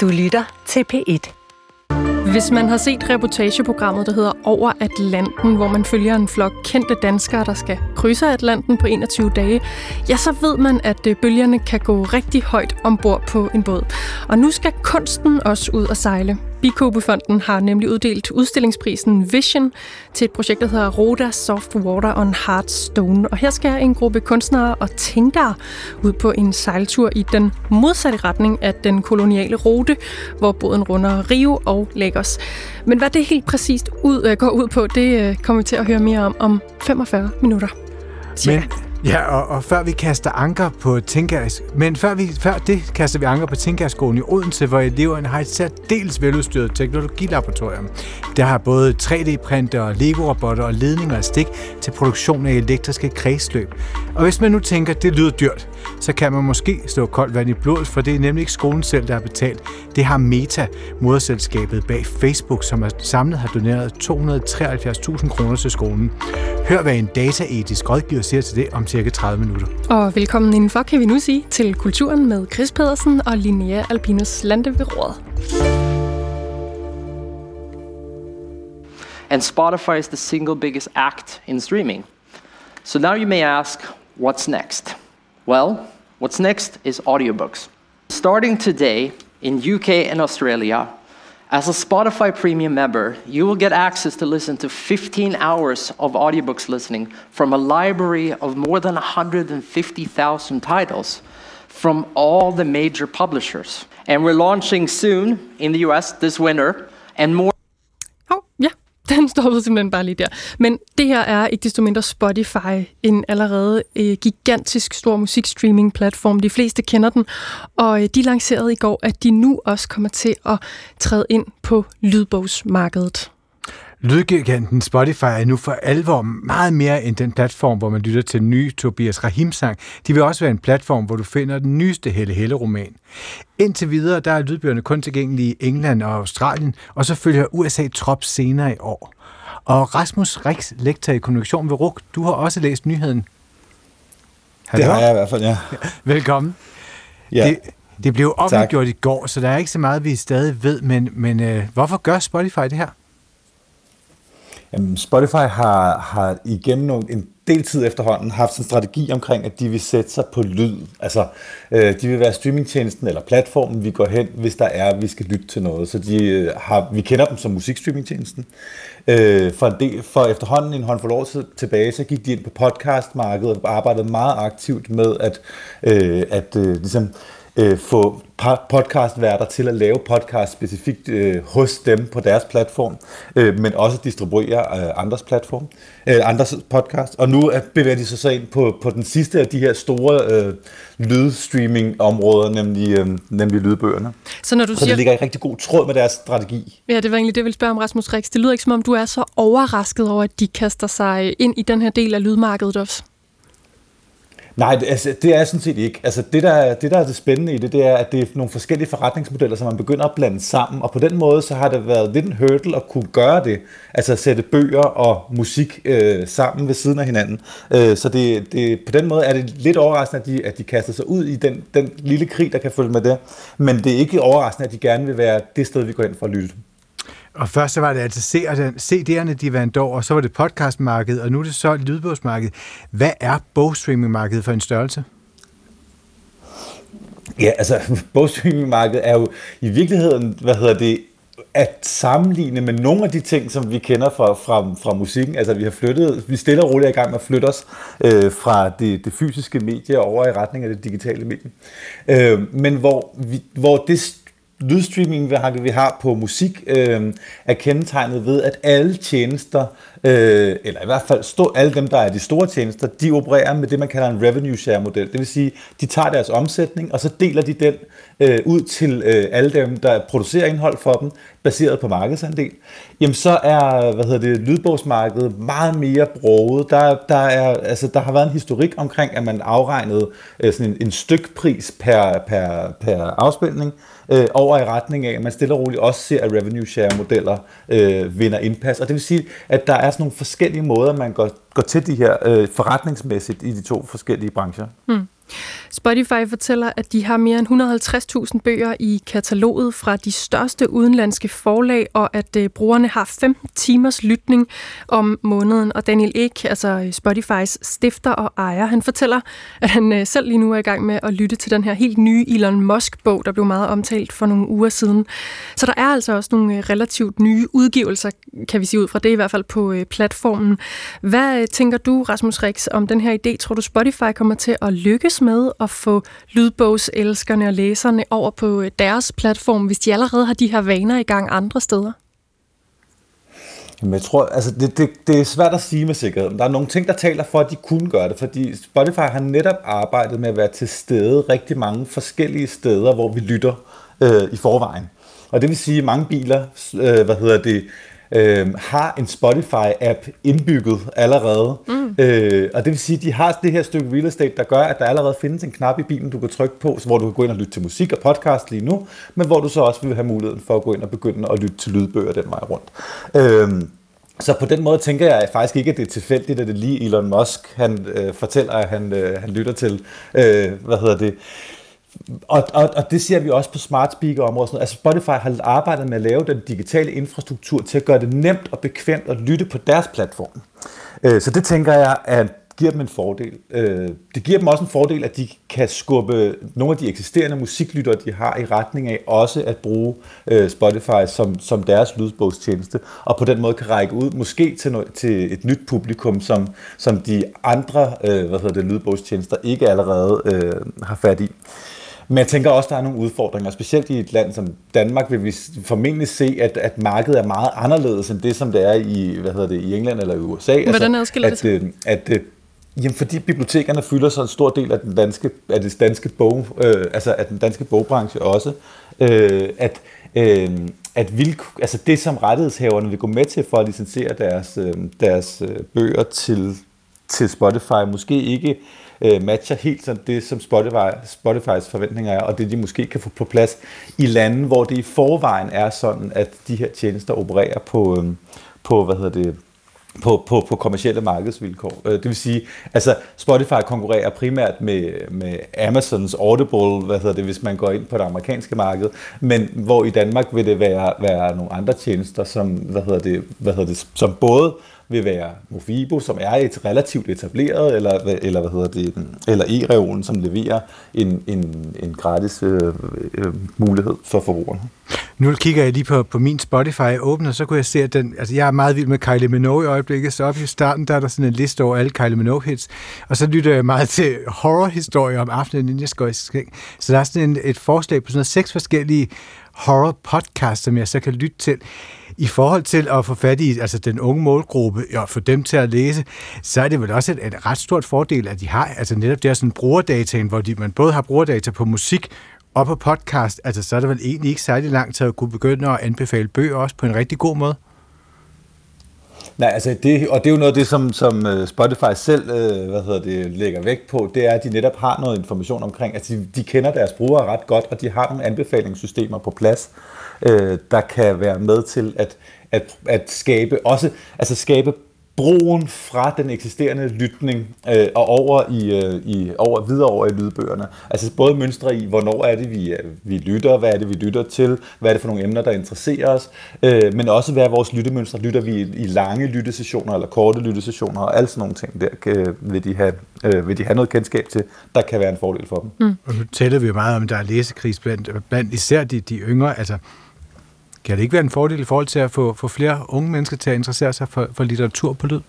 Du lytter til P1. Hvis man har set reportageprogrammet, der hedder Over Atlanten, hvor man følger en flok kendte danskere, der skal krydser Atlanten på 21 dage, ja, så ved man, at øh, bølgerne kan gå rigtig højt ombord på en båd. Og nu skal kunsten også ud og sejle. Bikobefonden har nemlig uddelt udstillingsprisen Vision til et projekt, der hedder Roda Soft Water on Hard Stone. Og her skal en gruppe kunstnere og tænkere ud på en sejltur i den modsatte retning af den koloniale rute, hvor båden runder Rio og Lagos. Men hvad det helt præcist ud, øh, går ud på, det øh, kommer vi til at høre mere om om 45 minutter. Men, ja, og, og før vi kaster anker på Tinkers, men før, vi, før det kaster vi anker på Tinkerskolen i Odense, hvor eleverne har et særdeles veludstyret teknologilaboratorium. Der har både 3D-printer, Lego-robotter og ledninger og stik til produktion af elektriske kredsløb. Og hvis man nu tænker, det lyder dyrt, så kan man måske slå koldt vand i blodet, for det er nemlig ikke skolen selv, der har betalt. Det har Meta, moderselskabet bag Facebook, som har samlet har doneret 273.000 kroner til skolen. Hør, hvad en dataetisk rådgiver siger til det om cirka 30 minutter. Og velkommen indenfor, kan vi nu sige, til Kulturen med Chris Pedersen og Linnea Albinus Lande ved and Spotify is the single biggest act in streaming. So now you may ask, what's next? Well, what's next is audiobooks. Starting today in UK and Australia, as a Spotify premium member, you will get access to listen to 15 hours of audiobooks listening from a library of more than 150,000 titles from all the major publishers. And we're launching soon in the US this winter and more den stoppede simpelthen bare lige der. Men det her er ikke desto mindre Spotify, en allerede øh, gigantisk stor musikstreaming-platform. De fleste kender den, og øh, de lancerede i går, at de nu også kommer til at træde ind på lydbogsmarkedet. Lydgiganten Spotify er nu for alvor meget mere end den platform, hvor man lytter til den nye Tobias Rahim-sang. De vil også være en platform, hvor du finder den nyeste Helle Helle-roman. Indtil videre, der er lydbøgerne kun tilgængelige i England og Australien, og så følger USA trop senere i år. Og Rasmus Rix, lektor i kommunikation ved RUK, du har også læst nyheden. Det har jeg i hvert fald, ja. Velkommen. ja. Det, det blev offentliggjort i går, så der er ikke så meget, vi stadig ved, men, men øh, hvorfor gør Spotify det her? Jamen, Spotify har, har igennem nogle, en del tid efterhånden haft en strategi omkring, at de vil sætte sig på lyd. Altså, øh, de vil være streamingtjenesten eller platformen, vi går hen, hvis der er, vi skal lytte til noget. Så de øh, har, vi kender dem som musikstreamingtjenesten. Øh, for, en del, for efterhånden en håndfuld år tilbage, så gik de ind på podcastmarkedet og arbejdede meget aktivt med at, øh, at øh, ligesom, øh, få podcastværter til at lave podcast specifikt øh, hos dem på deres platform, øh, men også distribuere øh, andres platform, øh, andres podcast. Og nu er, bevæger de sig så ind på, på den sidste af de her store øh, lydstreaming-områder, nemlig, øh, nemlig lydbøgerne. Så når du Så siger... det ligger i rigtig god tråd med deres strategi. Ja, det var egentlig det, jeg ville spørge om, Rasmus Rix. Det lyder ikke som om, du er så overrasket over, at de kaster sig ind i den her del af lydmarkedet også. Nej, det, altså, det er jeg sådan set ikke. Altså, det, der, det, der er det spændende i det, det er, at det er nogle forskellige forretningsmodeller, som man begynder at blande sammen, og på den måde, så har det været lidt en hurdle at kunne gøre det, altså at sætte bøger og musik øh, sammen ved siden af hinanden. Øh, så det, det, på den måde er det lidt overraskende, at de, at de kaster sig ud i den, den lille krig, der kan følge med det, men det er ikke overraskende, at de gerne vil være det sted, vi går ind for at lytte. Og først så var det altså CD'erne, de vandt over, og så var det podcastmarkedet, og nu er det så lydbogsmarkedet. Hvad er bogstreamingmarkedet for en størrelse? Ja, altså bogstreamingmarkedet er jo i virkeligheden, hvad hedder det, at sammenligne med nogle af de ting, som vi kender fra, fra, fra musikken. Altså vi har flyttet, vi stille og roligt er i gang med at flytte os øh, fra det, det fysiske medie over i retning af det digitale medie. Øh, men hvor, vi, hvor det lydstreaming, vi har på musik, øh, er kendetegnet ved, at alle tjenester, øh, eller i hvert fald stå, alle dem, der er de store tjenester, de opererer med det, man kalder en revenue share model. Det vil sige, de tager deres omsætning, og så deler de den øh, ud til øh, alle dem, der producerer indhold for dem, baseret på markedsandel. Jamen så er, hvad hedder det, lydbogsmarkedet meget mere broget. Der, der, er, altså, der har været en historik omkring, at man afregnede øh, sådan en, en stykpris per, per, per afspilning, øh, over i retning af, at man stille og roligt også ser, at revenue share modeller øh, vinder indpas. Og det vil sige, at der er sådan nogle forskellige måder, man går, går til de her øh, forretningsmæssigt i de to forskellige brancher. Mm. Spotify fortæller, at de har mere end 150.000 bøger i kataloget fra de største udenlandske forlag, og at øh, brugerne har 15 timers lytning om måneden. Og Daniel Ek, altså øh, Spotifys stifter og ejer, han fortæller, at han øh, selv lige nu er i gang med at lytte til den her helt nye Elon Musk-bog, der blev meget omtalt for nogle uger siden. Så der er altså også nogle relativt nye udgivelser, kan vi sige ud fra det i hvert fald på platformen. Hvad tænker du, Rasmus Rix, om den her idé? Tror du, Spotify kommer til at lykkes med at få lydbogselskerne og læserne over på øh, deres platform, hvis de allerede har de her vaner i gang andre steder? Jamen, jeg tror, altså det, det, det er svært at sige med sikkerhed, men der er nogle ting, der taler for, at de kunne gøre det, fordi Spotify har netop arbejdet med at være til stede rigtig mange forskellige steder, hvor vi lytter øh, i forvejen. Og det vil sige, at mange biler, øh, hvad hedder det, øh, har en Spotify-app indbygget allerede. Mm. Øh, og det vil sige, at de har det her stykke real estate, der gør, at der allerede findes en knap i bilen, du kan trykke på, hvor du kan gå ind og lytte til musik og podcast lige nu, men hvor du så også vil have muligheden for at gå ind og begynde at lytte til lydbøger den vej rundt. Øh, så på den måde tænker jeg faktisk ikke, at det er tilfældigt, at det lige Elon Musk, han øh, fortæller, at han, øh, han lytter til. Øh, hvad hedder det? Og, og, og det ser vi også på smart speaker området. Altså Spotify har arbejdet med at lave den digitale infrastruktur til at gøre det nemt og bekvemt at lytte på deres platform. Øh, så det tænker jeg, at giver dem en fordel. Øh, det giver dem også en fordel, at de kan skubbe nogle af de eksisterende musiklyttere, de har, i retning af også at bruge øh, Spotify som, som deres lydbogstjeneste, og på den måde kan række ud måske til, noget, til et nyt publikum, som, som de andre hvad hedder det, lydbogstjenester ikke allerede øh, har fat i. Men jeg tænker også, at der er nogle udfordringer, specielt i et land som Danmark vil vi formentlig se, at, at markedet er meget anderledes end det, som det er i, hvad hedder det, i England eller i USA. Hvordan altså, adskiller at, det sig? At, at, Jamen, fordi bibliotekerne fylder så en stor del af den danske, af det danske bog, øh, altså af den danske bogbranche også, øh, at, øh, at vil, altså det, som rettighedshaverne vil gå med til for at licensere deres, øh, deres øh, bøger til, til Spotify, måske ikke øh, matcher helt sådan det, som Spotify, Spotifys forventninger er, og det de måske kan få på plads i lande, hvor det i forvejen er sådan, at de her tjenester opererer på, øh, på hvad hedder det, på, på, på kommersielle markedsvilkår. Øh, det vil sige, altså Spotify konkurrerer primært med, med Amazons Audible, hvad hedder det, hvis man går ind på det amerikanske marked, men hvor i Danmark vil det være, være nogle andre tjenester, som, hvad hedder det, hvad hedder det, som både vil være Movibo, som er et relativt etableret, eller, eller hvad hedder det, eller e-reolen, som leverer en, en, en gratis øh, øh, mulighed for forbrugerne. Nu kigger jeg lige på, på min Spotify åbner, så kunne jeg se, at den, altså jeg er meget vild med Kylie Minogue i øjeblikket, så op i starten, der er der sådan en liste over alle Kylie Minogue-hits, og så lytter jeg meget til horrorhistorier om aftenen, inden jeg skal i skæng. Så der er sådan en, et forslag på sådan seks forskellige horror podcasts, som jeg så kan lytte til i forhold til at få fat i altså den unge målgruppe og få dem til at læse, så er det vel også et, et ret stort fordel, at de har altså netop det her sådan brugerdataen, hvor de, man både har brugerdata på musik og på podcast, altså så er det vel egentlig ikke særlig langt til at kunne begynde at anbefale bøger også på en rigtig god måde. Nej, altså det, og det er jo noget af det, som, som øh, Spotify selv øh, hvad hedder det, lægger vægt på, det er, at de netop har noget information omkring, at de, de kender deres brugere ret godt, og de har nogle anbefalingssystemer på plads, øh, der kan være med til at, at, at skabe, også, altså skabe broen fra den eksisterende lytning øh, og over i, øh, i over videre over i lydbøgerne. Altså både mønstre i, hvornår er det, vi, øh, vi lytter, hvad er det, vi lytter til, hvad er det for nogle emner, der interesserer os, øh, men også hvad er vores lyttemønstre. Lytter vi i, i lange lyttesessioner eller korte lyttesessioner, og alle sådan nogle ting der kan, vil, de have, øh, vil de have noget kendskab til, der kan være en fordel for dem. Mm. Og nu taler vi jo meget om, at der er læsekris blandt, blandt især de, de yngre, altså kan det ikke være en fordel i forhold til at få, få flere unge mennesker til at interessere sig for, for litteratur på lyd?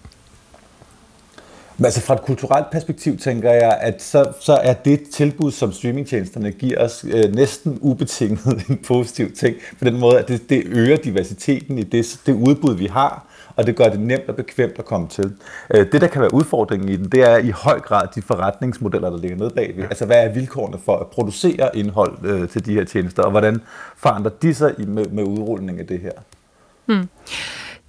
Men altså fra et kulturelt perspektiv tænker jeg, at så, så er det tilbud, som streamingtjenesterne giver os, øh, næsten ubetinget en positiv ting. På den måde, at det, det øger diversiteten i det, det udbud, vi har, og det gør det nemt og bekvemt at komme til. Øh, det, der kan være udfordringen i den, det er i høj grad de forretningsmodeller, der ligger nede bagved. Altså, hvad er vilkårene for at producere indhold øh, til de her tjenester, og hvordan forandrer de sig med, med udrulning af det her? Hmm.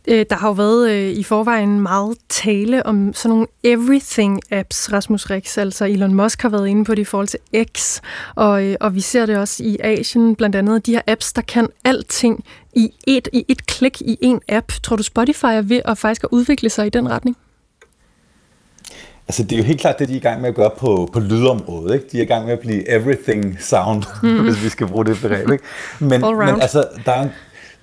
Øh, der har jo været øh, i forvejen meget tale om sådan nogle everything-apps, Rasmus Rix. Altså Elon Musk har været inde på det i forhold til X, og, øh, og vi ser det også i Asien, blandt andet de her apps, der kan alting i et, i et klik i en app. Tror du Spotify er ved at faktisk at udvikle sig i den retning? Altså, det er jo helt klart det, de er i gang med at gøre på, på lydområdet. Ikke? De er i gang med at blive everything sound, mm. hvis vi skal bruge det begreb. Ikke? Men, men altså, der er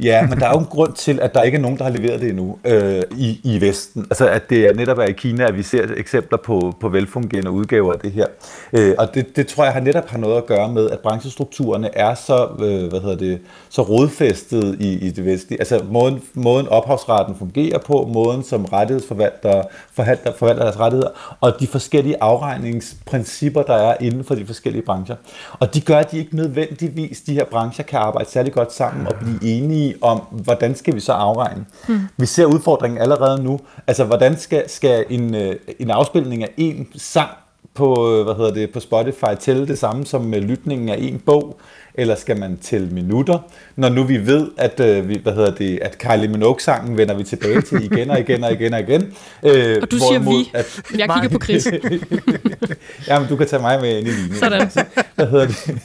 Ja, men der er jo en grund til, at der ikke er nogen, der har leveret det endnu øh, i, i Vesten. Altså, at det er netop er i Kina, at vi ser eksempler på, på velfungerende udgaver af det her. Øh, og det, det tror jeg har netop har noget at gøre med, at branchestrukturerne er så, øh, hvad hedder det, så rodfæstet i, i det vestlige. Altså, måden, måden ophavsretten fungerer på, måden som rettighedsforvaltere forvalter, forvalter deres rettigheder, og de forskellige afregningsprincipper, der er inden for de forskellige brancher. Og de gør, at de ikke nødvendigvis, de her brancher, kan arbejde særlig godt sammen og blive enige om, hvordan skal vi så afregne. Hmm. Vi ser udfordringen allerede nu. Altså, hvordan skal, skal en, øh, en afspilning af en sang på, øh, hvad hedder det, på Spotify tælle det samme som med lytningen af en bog, eller skal man tælle minutter, når nu vi ved, at, øh, vi, hvad hedder det, at Kylie Minogue-sangen vender vi tilbage til igen og igen og igen og igen. Øh, og du siger vi, at, jeg kigger på Chris. Jamen, du kan tage mig med ind i linjen. Sådan. Hvad hedder det?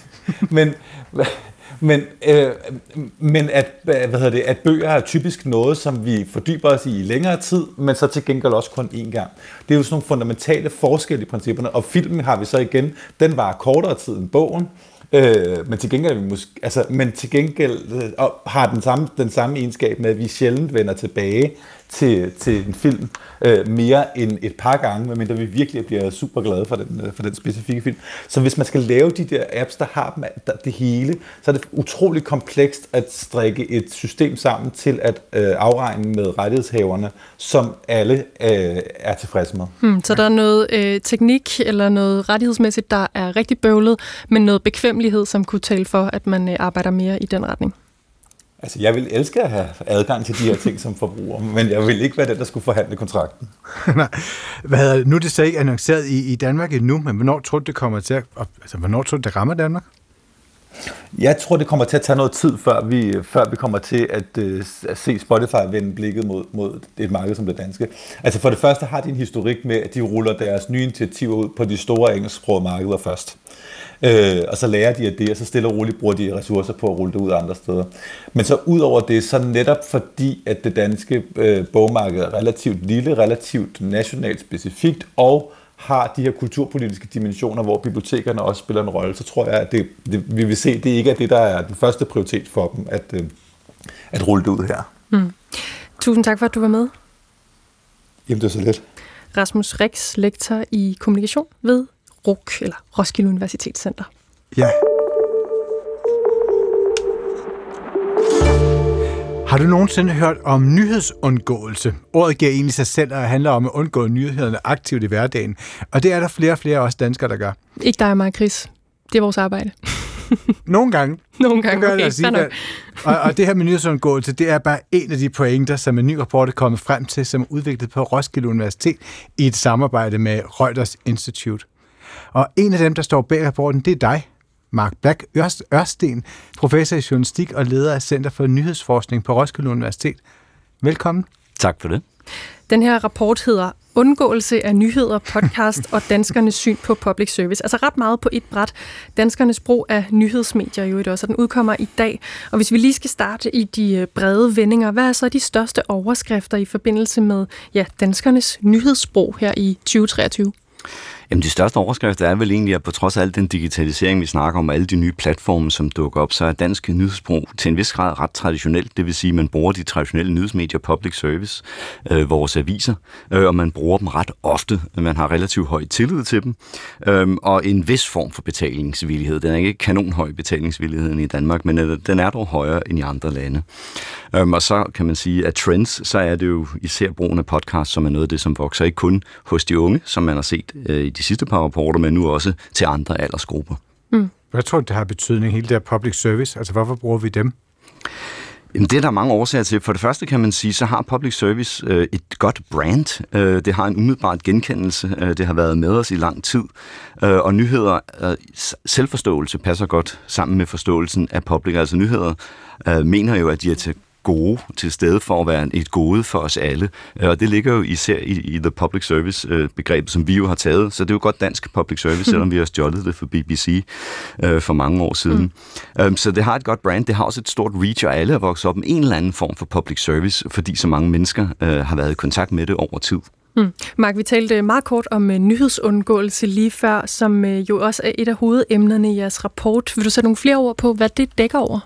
Men, men, øh, men at, øh, hvad hedder det, at bøger er typisk noget, som vi fordyber os i i længere tid, men så til gengæld også kun én gang. Det er jo sådan nogle fundamentale forskelle i principperne, og filmen har vi så igen, den var kortere tid end bogen, Øh, men til gengæld, vi måske, altså, men til gengæld øh, har den samme, den samme egenskab med, at vi sjældent vender tilbage til, til en film øh, mere end et par gange, medmindre vi virkelig bliver super glade for den, øh, for den specifikke film. Så hvis man skal lave de der apps, der har dem, der, det hele, så er det utroligt komplekst at strikke et system sammen til at øh, afregne med rettighedshaverne, som alle øh, er tilfredse med. Hmm, så der er noget øh, teknik eller noget rettighedsmæssigt, der er rigtig bøvlet, men noget bekvemmelighed, som kunne tale for, at man øh, arbejder mere i den retning. Altså, jeg vil elske at have adgang til de her ting som forbruger, men jeg vil ikke være den, der skulle forhandle kontrakten. Nej. Hvad, nu er det så ikke annonceret i, i Danmark endnu, men hvornår tror du, det kommer til at, altså, hvornår tror du, det rammer Danmark? Jeg tror, det kommer til at tage noget tid, før vi, før vi kommer til at, uh, at se Spotify vende blikket mod, mod et marked som det danske. Altså for det første har de en historik med, at de ruller deres nye initiativer ud på de store engelsksprogede markeder først. Øh, og så lærer de af det, og så stille og roligt bruger de ressourcer på at rulle det ud andre steder. Men så ud over det, så netop fordi, at det danske øh, bogmarked er relativt lille, relativt nationalt specifikt, og har de her kulturpolitiske dimensioner, hvor bibliotekerne også spiller en rolle, så tror jeg, at det, det, vi vil se, at det ikke er det, der er den første prioritet for dem, at, øh, at rulle det ud her. Mm. Tusind tak for, at du var med. Jamen, det er så let. Rasmus Rix, lektor i kommunikation ved RUK, eller Roskilde Universitetscenter. Ja. Har du nogensinde hørt om nyhedsundgåelse? Ordet giver egentlig sig selv, og handler om at undgå nyhederne aktivt i hverdagen. Og det er der flere og flere også danskere, der gør. Ikke dig og mig, Chris. Det er vores arbejde. Nogle gange. Nogle gange, okay. Sige, at, og, og det her med nyhedsundgåelse, det er bare en af de pointer, som en ny rapport er kommet frem til, som er udviklet på Roskilde Universitet i et samarbejde med Reuters Institute. Og en af dem, der står bag rapporten, det er dig, Mark Black Ørsten, professor i journalistik og leder af Center for Nyhedsforskning på Roskilde Universitet. Velkommen. Tak for det. Den her rapport hedder Undgåelse af nyheder, podcast og danskernes syn på public service. Altså ret meget på et bræt. Danskernes brug af nyhedsmedier jo også, og den udkommer i dag. Og hvis vi lige skal starte i de øh, brede vendinger, hvad er så de største overskrifter i forbindelse med ja, danskernes nyhedsbrug her i 2023? Jamen de største overskrifter er vel egentlig, at på trods af al den digitalisering, vi snakker om, alle de nye platforme, som dukker op, så er dansk nyhedsbrug til en vis grad ret traditionelt. Det vil sige, at man bruger de traditionelle nyhedsmedier, public service, øh, vores aviser, øh, og man bruger dem ret ofte. Man har relativt høj tillid til dem, øh, og en vis form for betalingsvillighed. Den er ikke kanonhøj betalingsvilligheden i Danmark, men øh, den er dog højere end i andre lande. Øh, og så kan man sige, at trends, så er det jo især brugen af podcast, som er noget af det, som vokser ikke kun hos de unge, som man har set øh, i de sidste par rapporter, men nu også til andre aldersgrupper. Mm. Hvad tror du, det har betydning, hele det her public service? Altså, hvorfor bruger vi dem? Jamen, det er der mange årsager til. For det første kan man sige, så har public service øh, et godt brand. Øh, det har en umiddelbart genkendelse. Øh, det har været med os i lang tid. Øh, og nyheder, øh, selvforståelse passer godt sammen med forståelsen af public. Altså nyheder øh, mener jo, at de er til gode til stede for at være et gode for os alle. Øh, og det ligger jo især i, i the public service øh, begrebet, som vi jo har taget. Så det er jo godt dansk public service, selvom vi har stjålet det for BBC øh, for mange år siden. Mm. Um, så det har et godt brand. Det har også et stort reach, og alle er vokset op med en eller anden form for public service, fordi så mange mennesker øh, har været i kontakt med det over tid. Mm. Mark, vi talte meget kort om uh, nyhedsundgåelse lige før, som uh, jo også er et af hovedemnerne i jeres rapport. Vil du sætte nogle flere ord på, hvad det dækker over?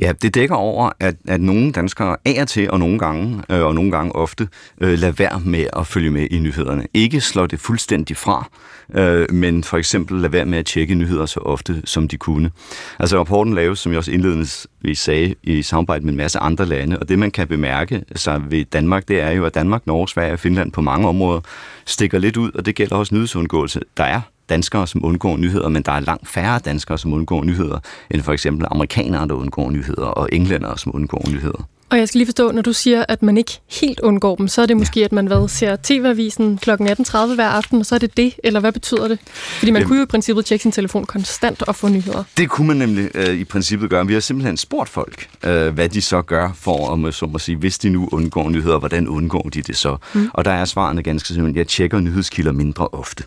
Ja, det dækker over, at, at nogle danskere af og til, og nogle gange, øh, og nogle gange ofte, øh, lader være med at følge med i nyhederne. Ikke slår det fuldstændig fra, øh, men for eksempel lader være med at tjekke nyheder så ofte, som de kunne. Altså rapporten laves, som jeg også indledningsvis sagde, i samarbejde med en masse andre lande, og det man kan bemærke sig ved Danmark, det er jo, at Danmark, Norge, Sverige og Finland på mange områder stikker lidt ud, og det gælder også nyhedsundgåelse. Der er danskere, som undgår nyheder, men der er langt færre danskere, som undgår nyheder, end for eksempel amerikanere, der undgår nyheder, og englændere, som undgår nyheder. Og jeg skal lige forstå, når du siger, at man ikke helt undgår dem, så er det måske, ja. at man hvad, ser TV-avisen kl. 18.30 hver aften, og så er det det, eller hvad betyder det? Fordi man Jamen, kunne jo i princippet tjekke sin telefon konstant og få nyheder. Det kunne man nemlig øh, i princippet gøre. Vi har simpelthen spurgt folk, øh, hvad de så gør for, om, så må sige, hvis de nu undgår nyheder, hvordan undgår de det så? Mm. Og der er svarene ganske simpelthen, jeg tjekker nyhedskilder mindre ofte.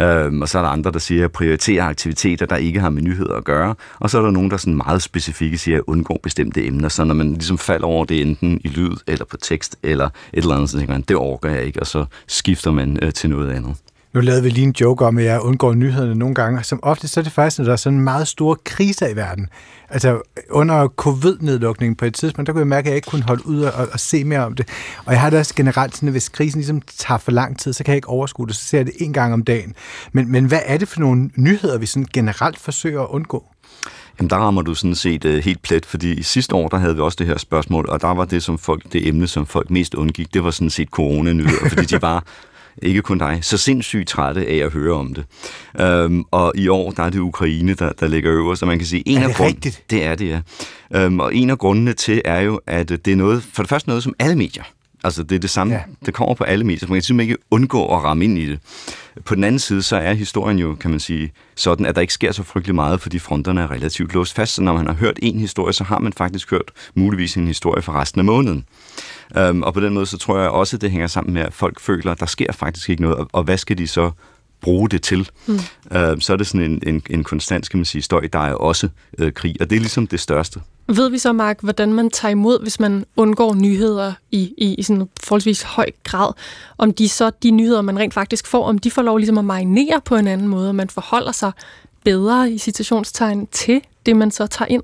Øhm, og så er der andre, der siger, at prioritere prioriterer aktiviteter, der ikke har med nyheder at gøre. Og så er der nogen, der sådan meget specifikke siger, at undgå bestemte emner. Så når man ligesom falder over det enten i lyd eller på tekst eller et eller andet, så tænker man, det orker jeg ikke, og så skifter man øh, til noget andet. Nu lavede vi lige en joke om, at jeg undgår nyhederne nogle gange. Som ofte så er det faktisk, når der er sådan en meget store kriser i verden. Altså under covid-nedlukningen på et tidspunkt, der kunne jeg mærke, at jeg ikke kunne holde ud og, og se mere om det. Og jeg har det også generelt sådan, at hvis krisen ligesom tager for lang tid, så kan jeg ikke overskue det. Så ser jeg det en gang om dagen. Men, men hvad er det for nogle nyheder, vi sådan generelt forsøger at undgå? Jamen, der rammer du sådan set uh, helt plet, fordi sidste år, der havde vi også det her spørgsmål, og der var det, som folk, det emne, som folk mest undgik, det var sådan set coronanyheder, fordi de var ikke kun dig, så sindssygt trætte af at høre om det. Øhm, og i år, der er det Ukraine, der, der ligger øverst, og man kan sige, en er det af rigtigt? Det er det, ja. Øhm, og en af grundene til er jo, at det er noget, for det første noget, som alle medier Altså, det er det samme. Ja. Det kommer på alle medier, så man kan simpelthen ikke undgå at ramme ind i det. På den anden side, så er historien jo, kan man sige, sådan, at der ikke sker så frygtelig meget, fordi fronterne er relativt låst fast. Så når man har hørt en historie, så har man faktisk hørt muligvis en historie for resten af måneden. Um, og på den måde, så tror jeg også, at det hænger sammen med, at folk føler, at der sker faktisk ikke noget, og hvad skal de så bruge det til. Mm. Uh, så er det sådan en, en, en konstant, skal man sige, støj, der er også uh, krig, og det er ligesom det største. Ved vi så, Mark, hvordan man tager imod, hvis man undgår nyheder i, i, i sådan forholdsvis høj grad? Om de så, de nyheder, man rent faktisk får, om de får lov ligesom at marinere på en anden måde, og man forholder sig bedre i citationstegn til det, man så tager ind?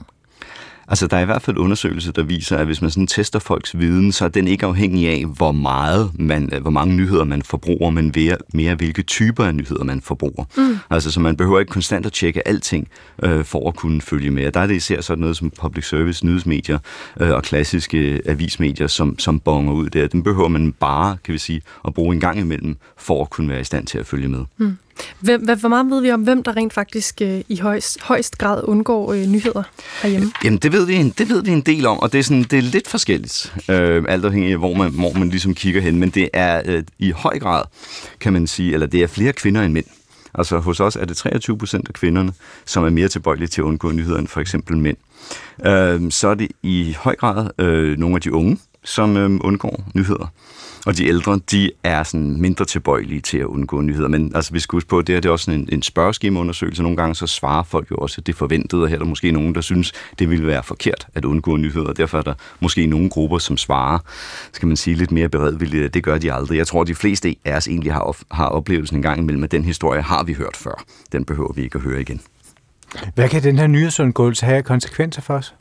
Altså, der er i hvert fald undersøgelser, der viser, at hvis man sådan tester folks viden, så er den ikke afhængig af, hvor meget man, hvor mange nyheder man forbruger, men mere, mere hvilke typer af nyheder man forbruger. Mm. Altså, så man behøver ikke konstant at tjekke alting øh, for at kunne følge med. Der er det især sådan noget som public service nyhedsmedier øh, og klassiske avismedier, som, som bonger ud der. Den behøver man bare, kan vi sige, at bruge en gang imellem, for at kunne være i stand til at følge med. Mm. Hvem, hvor meget ved vi om, hvem der rent faktisk øh, i højst, højst grad undgår øh, nyheder herhjemme? Øh, jamen, det ved, vi en, det ved vi en del om, og det er, sådan, det er lidt forskelligt, øh, alt afhængig af, hvor man, hvor man ligesom kigger hen. Men det er øh, i høj grad, kan man sige, eller det er flere kvinder end mænd. Altså hos os er det 23 procent af kvinderne, som er mere tilbøjelige til at undgå nyheder end for eksempel mænd. Øh, så er det i høj grad øh, nogle af de unge, som øh, undgår nyheder. Og de ældre, de er sådan mindre tilbøjelige til at undgå nyheder. Men altså, vi skal huske på, at det, her det er også en, en spørgeskemaundersøgelse. Nogle gange så svarer folk jo også, at det forventede, og her er der måske nogen, der synes, det ville være forkert at undgå nyheder. Derfor er der måske nogle grupper, som svarer, skal man sige, lidt mere beredvilligt. Det gør de aldrig. Jeg tror, at de fleste af os egentlig har, har oplevelsen en gang imellem, at den historie har vi hørt før. Den behøver vi ikke at høre igen. Hvad kan den her nyhedsundgåelse have konsekvenser for os?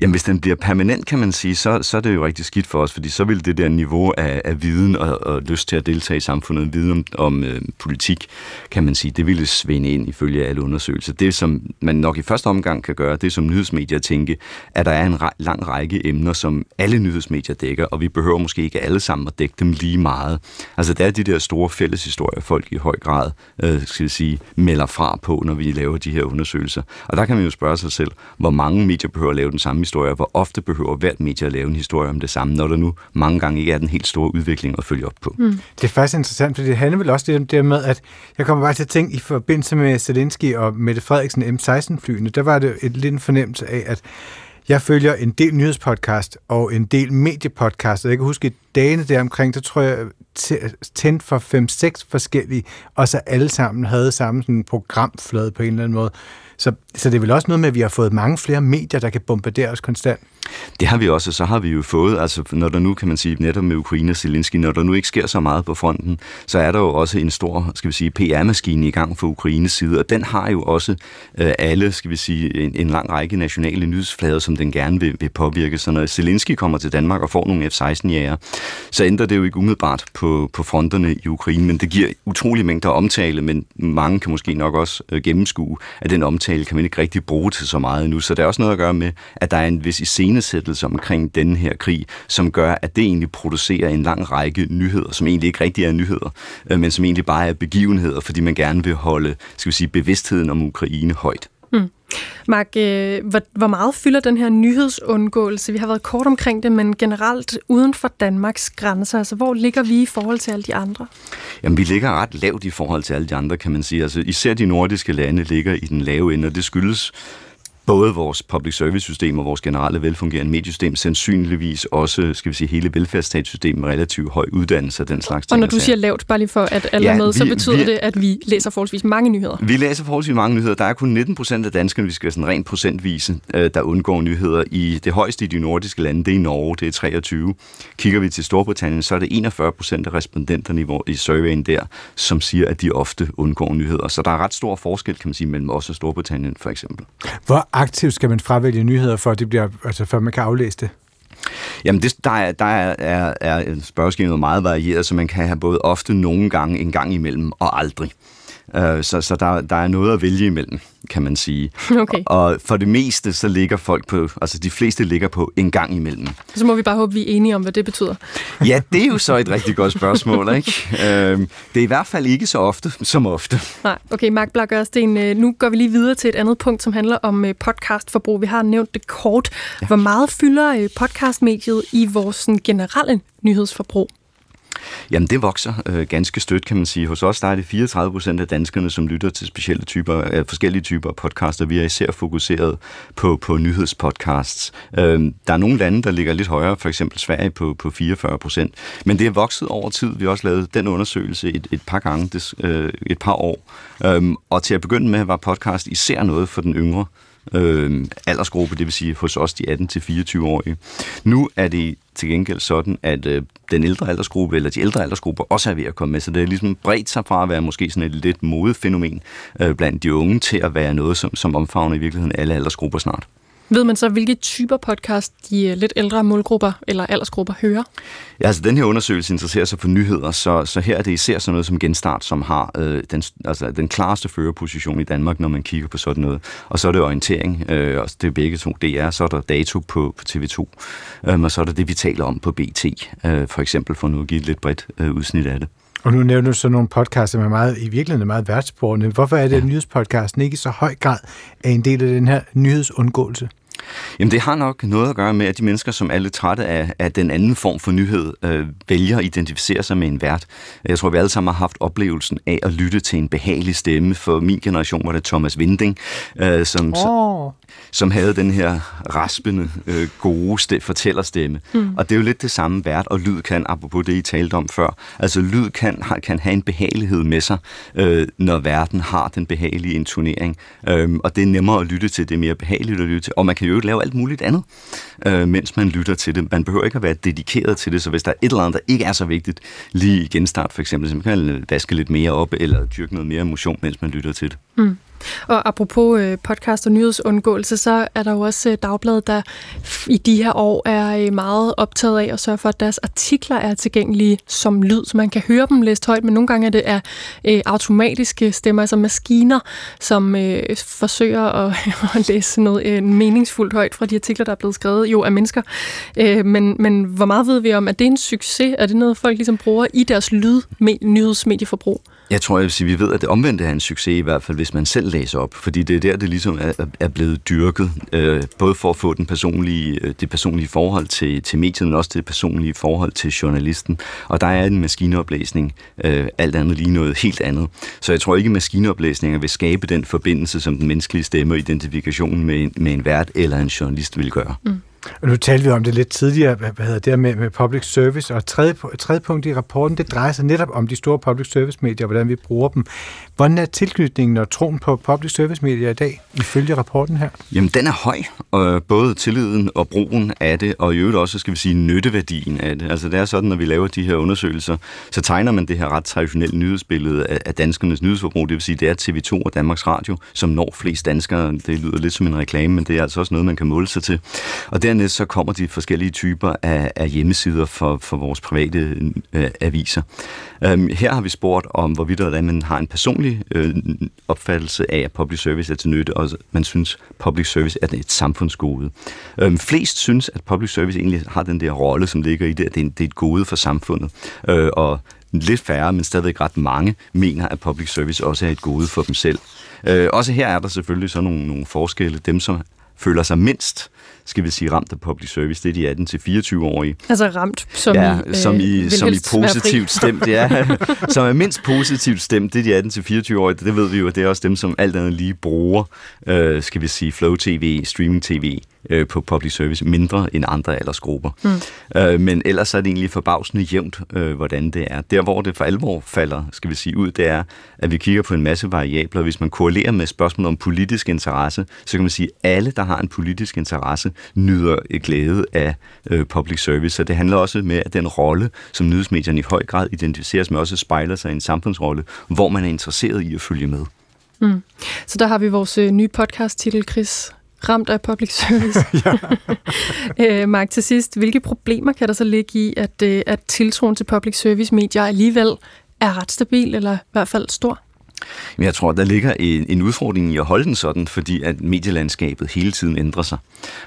Jamen, hvis den bliver permanent, kan man sige, så, så er det jo rigtig skidt for os, fordi så vil det der niveau af, af viden og, og lyst til at deltage i samfundet, viden om, om øh, politik, kan man sige, det ville svinde ind ifølge alle undersøgelser. Det, som man nok i første omgang kan gøre, det som nyhedsmedier tænke, at der er en re- lang række emner, som alle nyhedsmedier dækker, og vi behøver måske ikke alle sammen at dække dem lige meget. Altså, der er de der store fælles historier, folk i høj grad, øh, skal sige, melder fra på, når vi laver de her undersøgelser. Og der kan man jo spørge sig selv, hvor mange medier behøver at lave den samme historie, hvor ofte behøver hvert medie at lave en historie om det samme, når der nu mange gange ikke er den helt store udvikling at følge op på. Mm. Det er faktisk interessant, fordi det handler vel også det der med, at jeg kommer bare til at tænke, i forbindelse med Zelensky og Mette Frederiksen M16-flyene, der var det et lidt fornemmelse af, at jeg følger en del nyhedspodcast og en del mediepodcast. Jeg kan huske, dagene der omkring, der tror jeg, tændt for 5-6 forskellige, og så alle sammen havde samme sådan programflade på en eller anden måde. Så, så det er vel også noget med, at vi har fået mange flere medier, der kan bombardere os konstant. Det har vi også, så har vi jo fået, altså når der nu kan man sige, netop med Ukraine og Zelensky, når der nu ikke sker så meget på fronten, så er der jo også en stor, skal vi sige, PR-maskine i gang for Ukraines side, og den har jo også øh, alle, skal vi sige, en, en lang række nationale nyhedsflader, som den gerne vil, vil påvirke. Så når Zelensky kommer til Danmark og får nogle F-16-jæger, så ændrer det jo ikke umiddelbart på, på fronterne i Ukraine, men det giver utrolig mængder omtale, men mange kan måske nok også øh, gennemskue, at den omtale kan man ikke rigtig bruge til så meget nu. Så der er også noget at gøre med, at der er en vis iscenesættelse omkring denne her krig, som gør, at det egentlig producerer en lang række nyheder, som egentlig ikke rigtig er nyheder, øh, men som egentlig bare er begivenheder, fordi man gerne vil holde skal vi sige, bevidstheden om Ukraine højt. Mark, øh, hvor, hvor meget fylder den her nyhedsundgåelse? Vi har været kort omkring det, men generelt uden for Danmarks grænser. Altså, hvor ligger vi i forhold til alle de andre? Jamen, vi ligger ret lavt i forhold til alle de andre, kan man sige. Altså, især de nordiske lande ligger i den lave ende, og det skyldes både vores public service system og vores generelle velfungerende mediesystem, sandsynligvis også, skal vi sige, hele velfærdsstatssystemet med relativt høj uddannelse og den slags ting. Og når du siger lavt, bare lige for at alle ja, med, vi, så betyder vi, det, at vi læser forholdsvis mange nyheder. Vi læser forholdsvis mange nyheder. Der er kun 19 procent af danskerne, vi skal være sådan rent procentvise, øh, der undgår nyheder. I det højeste i de nordiske lande, det er i Norge, det er 23. Kigger vi til Storbritannien, så er det 41 procent af respondenterne i, i surveyen der, som siger, at de ofte undgår nyheder. Så der er ret stor forskel, kan man sige, mellem os og Storbritannien for eksempel. Hvor aktivt skal man fravælge nyheder, for at det bliver, altså, for man kan aflæse det? Jamen, det, der, er, der er, er, er spørgeskemaet meget varieret, så man kan have både ofte nogle gange, en gang imellem og aldrig. Uh, så så der, der er noget at vælge imellem kan man sige. Okay. Og for det meste, så ligger folk på, altså de fleste ligger på en gang imellem. Så må vi bare håbe, vi er enige om, hvad det betyder. Ja, det er jo så et rigtig godt spørgsmål, ikke? Øhm, det er i hvert fald ikke så ofte som ofte. Nej, okay, Mark Blak Ørsten, øh, nu går vi lige videre til et andet punkt, som handler om øh, podcastforbrug. Vi har nævnt det kort. Ja. Hvor meget fylder øh, podcastmediet i vores generelle nyhedsforbrug? Jamen, det vokser øh, ganske stødt, kan man sige. Hos os der er det 34 procent af danskerne, som lytter til specielle typer, øh, forskellige typer af podcaster. Vi er især fokuseret på, på nyhedspodcasts. Øh, der er nogle lande, der ligger lidt højere, for eksempel Sverige på, på 44 procent. Men det er vokset over tid. Vi har også lavet den undersøgelse et, et par gange, des, øh, et par år. Øh, og til at begynde med var podcast især noget for den yngre øh, aldersgruppe, det vil sige hos os de 18-24-årige. Nu er det til gengæld sådan, at øh, den ældre aldersgruppe, eller de ældre aldersgrupper, også er ved at komme med. Så det er ligesom bredt sig fra at være måske sådan et lidt modefænomen øh, blandt de unge, til at være noget, som, som omfavner i virkeligheden alle aldersgrupper snart. Ved man så, hvilke typer podcast de øh, lidt ældre målgrupper eller aldersgrupper hører? Ja, altså den her undersøgelse interesserer sig for nyheder, så, så her er det især sådan noget som Genstart, som har øh, den, altså, den klareste førerposition i Danmark, når man kigger på sådan noget. Og så er det orientering, øh, og det er begge to DR, så er der dato på, på TV2, øh, og så er der det, vi taler om på BT, øh, for eksempel, for nu at give et lidt bredt øh, udsnit af det. Og nu nævner du så nogle podcasts, som er meget, i virkeligheden er meget værtsborgende. Hvorfor er det, at nyhedspodcasten ikke i så høj grad er en del af den her nyhedsundgåelse? Jamen det har nok noget at gøre med, at de mennesker, som er lidt trætte af, af den anden form for nyhed, øh, vælger at identificere sig med en vært. Jeg tror, vi alle sammen har haft oplevelsen af at lytte til en behagelig stemme. For min generation var det Thomas Winding, øh, som, oh. som havde den her raspende, øh, gode st- fortællerstemme. Mm. Og det er jo lidt det samme vært, og lyd kan, apropos det, I talte om før, altså lyd kan, kan have en behagelighed med sig, øh, når verden har den behagelige intonering. Øh, og det er nemmere at lytte til, det er mere behageligt at lytte til. Og man kan jo øvrigt lave alt muligt andet, øh, mens man lytter til det. Man behøver ikke at være dedikeret til det, så hvis der er et eller andet, der ikke er så vigtigt, lige i genstart for eksempel, så man kan vaske lidt mere op, eller dyrke noget mere motion, mens man lytter til det. Mm. Og apropos øh, podcast og nyhedsundgåelse, så er der jo også øh, dagbladet, der i de her år er øh, meget optaget af at sørge for, at deres artikler er tilgængelige som lyd, så man kan høre dem læst højt, men nogle gange er det er øh, automatiske stemmer, altså maskiner, som øh, forsøger at, at læse noget øh, meningsfuldt højt fra de artikler, der er blevet skrevet, jo af mennesker. Øh, men, men hvor meget ved vi om, at det er en succes? Er det noget, folk ligesom bruger i deres lyd nyhedsmedieforbrug? Jeg tror, jeg vil sige, vi ved, at det omvendte er en succes i hvert fald, hvis man selv læser op, fordi det er der, det ligesom er, er blevet dyrket, øh, både for at få den personlige, øh, det personlige forhold til, til mediet, men også det personlige forhold til journalisten. Og der er en maskineoplæsning, øh, alt andet lige noget helt andet. Så jeg tror ikke, at maskineoplæsninger vil skabe den forbindelse, som den menneskelige stemme og identifikationen med, med en vært eller en journalist vil gøre. Mm. Og nu talte vi om det lidt tidligere, hvad hedder det med, med public service, og tredje, tredje punkt i rapporten, det drejer sig netop om de store public service medier, hvordan vi bruger dem. Hvordan er tilknytningen og troen på public service medier i dag, ifølge rapporten her? Jamen, den er høj, og både tilliden og brugen af det, og i øvrigt også, skal vi sige, nytteværdien af det. Altså, det er sådan, når vi laver de her undersøgelser, så tegner man det her ret traditionelle nyhedsbillede af, af danskernes nyhedsforbrug, det vil sige, det er TV2 og Danmarks Radio, som når flest danskere. Det lyder lidt som en reklame, men det er altså også noget, man kan måle sig til. Og dernæst så kommer de forskellige typer af, af hjemmesider for, for vores private øh, aviser. Øhm, her har vi spurgt om, hvorvidt hvordan man har en personlig øh, opfattelse af, at public service er til nytte, og man synes, public service er et samfundsgode. Øhm, flest synes, at public service egentlig har den der rolle, som ligger i det, at det er, det er et gode for samfundet. Øh, og lidt færre, men stadigvæk ret mange, mener, at public service også er et gode for dem selv. Øh, også her er der selvfølgelig så nogle, nogle forskelle. Dem, som føler sig mindst skal vi sige, ramt af public service, det er de 18-24-årige. Altså ramt som ja, i, som i, øh, som i positivt stemt, ja. som er mindst positivt stemt, det er de 18-24-årige, det ved vi jo, det er også dem, som alt andet lige bruger, øh, skal vi sige, Flow TV, Streaming TV, øh, på public service, mindre end andre aldersgrupper. Mm. Øh, men ellers er det egentlig forbavsende jævnt, øh, hvordan det er. Der, hvor det for alvor falder, skal vi sige, ud, det er, at vi kigger på en masse variabler. Hvis man korrelerer med spørgsmål om politisk interesse, så kan man sige, at alle, der har en politisk interesse, nyder et glæde af øh, public service. Så det handler også med, at den rolle, som nyhedsmedierne i høj grad identificeres med, også spejler sig i en samfundsrolle, hvor man er interesseret i at følge med. Mm. Så der har vi vores øh, nye podcast-titel, Chris ramt af public service. øh, Mark, til sidst, hvilke problemer kan der så ligge i, at, øh, at tiltroen til public service medier alligevel er ret stabil, eller i hvert fald stor? Jeg tror, der ligger en, en udfordring i at holde den sådan, fordi at medielandskabet hele tiden ændrer sig.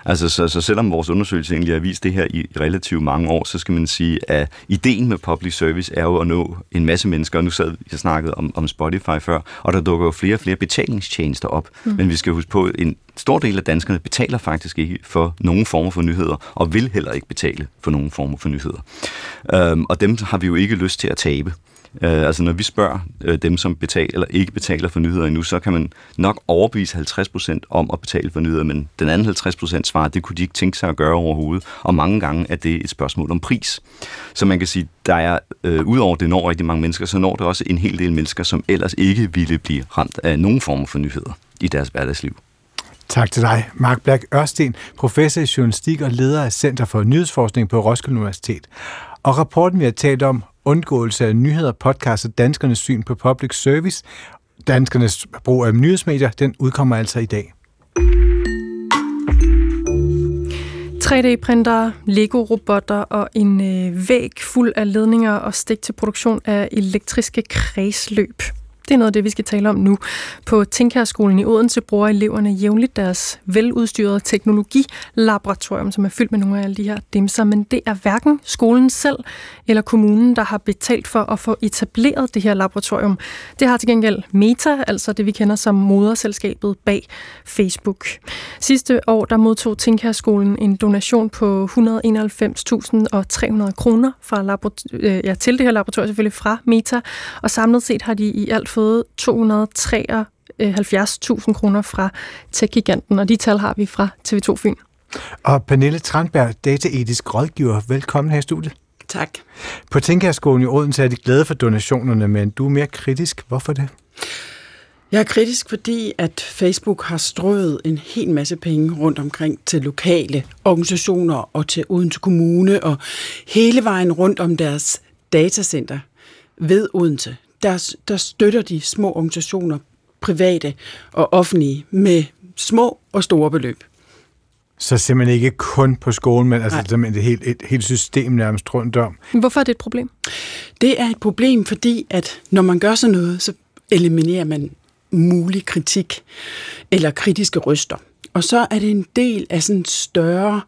Altså, så, så selvom vores undersøgelse egentlig har vist det her i relativt mange år, så skal man sige, at ideen med public service er jo at nå en masse mennesker. Og nu sad jeg snakket om, om Spotify før, og der dukker jo flere og flere betalingstjenester op. Mm. Men vi skal huske på, at en stor del af danskerne betaler faktisk ikke for nogen former for nyheder, og vil heller ikke betale for nogen former for nyheder. Øhm, og dem har vi jo ikke lyst til at tabe. Øh, altså når vi spørger øh, dem, som betaler eller ikke betaler for nyheder endnu, så kan man nok overbevise 50% om at betale for nyheder, men den anden 50% svarer, det kunne de ikke tænke sig at gøre overhovedet. Og mange gange er det et spørgsmål om pris. Så man kan sige, der er, øh, udover det når rigtig mange mennesker, så når det også en hel del mennesker, som ellers ikke ville blive ramt af nogen form for nyheder i deres hverdagsliv. Tak til dig, Mark Black Ørsten, professor i journalistik og leder af Center for Nyhedsforskning på Roskilde Universitet. Og rapporten, vi har talt om, undgåelse af nyheder, podcast og danskernes syn på public service, danskernes brug af nyhedsmedier, den udkommer altså i dag. 3D-printere, Lego-robotter og en øh, væg fuld af ledninger og stik til produktion af elektriske kredsløb. Det er noget af det, vi skal tale om nu. På Tinkerskolen i Odense bruger eleverne jævnligt deres veludstyrede teknologilaboratorium, som er fyldt med nogle af alle de her dimser, men det er hverken skolen selv eller kommunen, der har betalt for at få etableret det her laboratorium. Det har til gengæld Meta, altså det vi kender som moderselskabet bag Facebook. Sidste år der modtog Tinkerskolen en donation på 191.300 kroner fra øh, ja, til det her laboratorium selvfølgelig fra Meta, og samlet set har de i alt fået 273.000 kroner fra tech-giganten, og de tal har vi fra TV2 Fyn. Og Pernille Tranberg, dataetisk rådgiver, velkommen her i studiet. Tak. På Tænkerskolen i Odense er de glade for donationerne, men du er mere kritisk. Hvorfor det? Jeg er kritisk, fordi at Facebook har strøget en hel masse penge rundt omkring til lokale organisationer og til Odense Kommune og hele vejen rundt om deres datacenter ved Odense der, der støtter de små organisationer, private og offentlige, med små og store beløb. Så simpelthen ikke kun på skolen, men altså simpelthen et helt, et helt system nærmest rundt om. Hvorfor er det et problem? Det er et problem, fordi at når man gør sådan noget, så eliminerer man mulig kritik eller kritiske røster. Og så er det en del af sådan større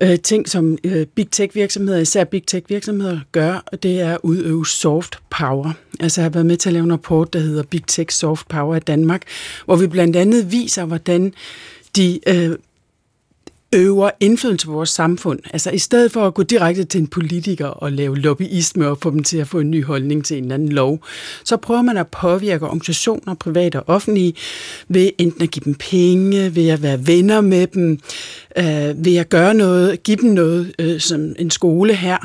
øh, ting, som øh, big tech virksomheder, især big tech virksomheder gør, og det er at udøve soft power. Altså jeg har været med til at lave en rapport, der hedder Big Tech Soft Power i Danmark, hvor vi blandt andet viser, hvordan de øh, øver indflydelse på vores samfund. Altså i stedet for at gå direkte til en politiker og lave lobbyisme og få dem til at få en ny holdning til en eller anden lov, så prøver man at påvirke organisationer, private og offentlige, ved enten at give dem penge, ved at være venner med dem, øh, ved at gøre noget, give dem noget, øh, som en skole her.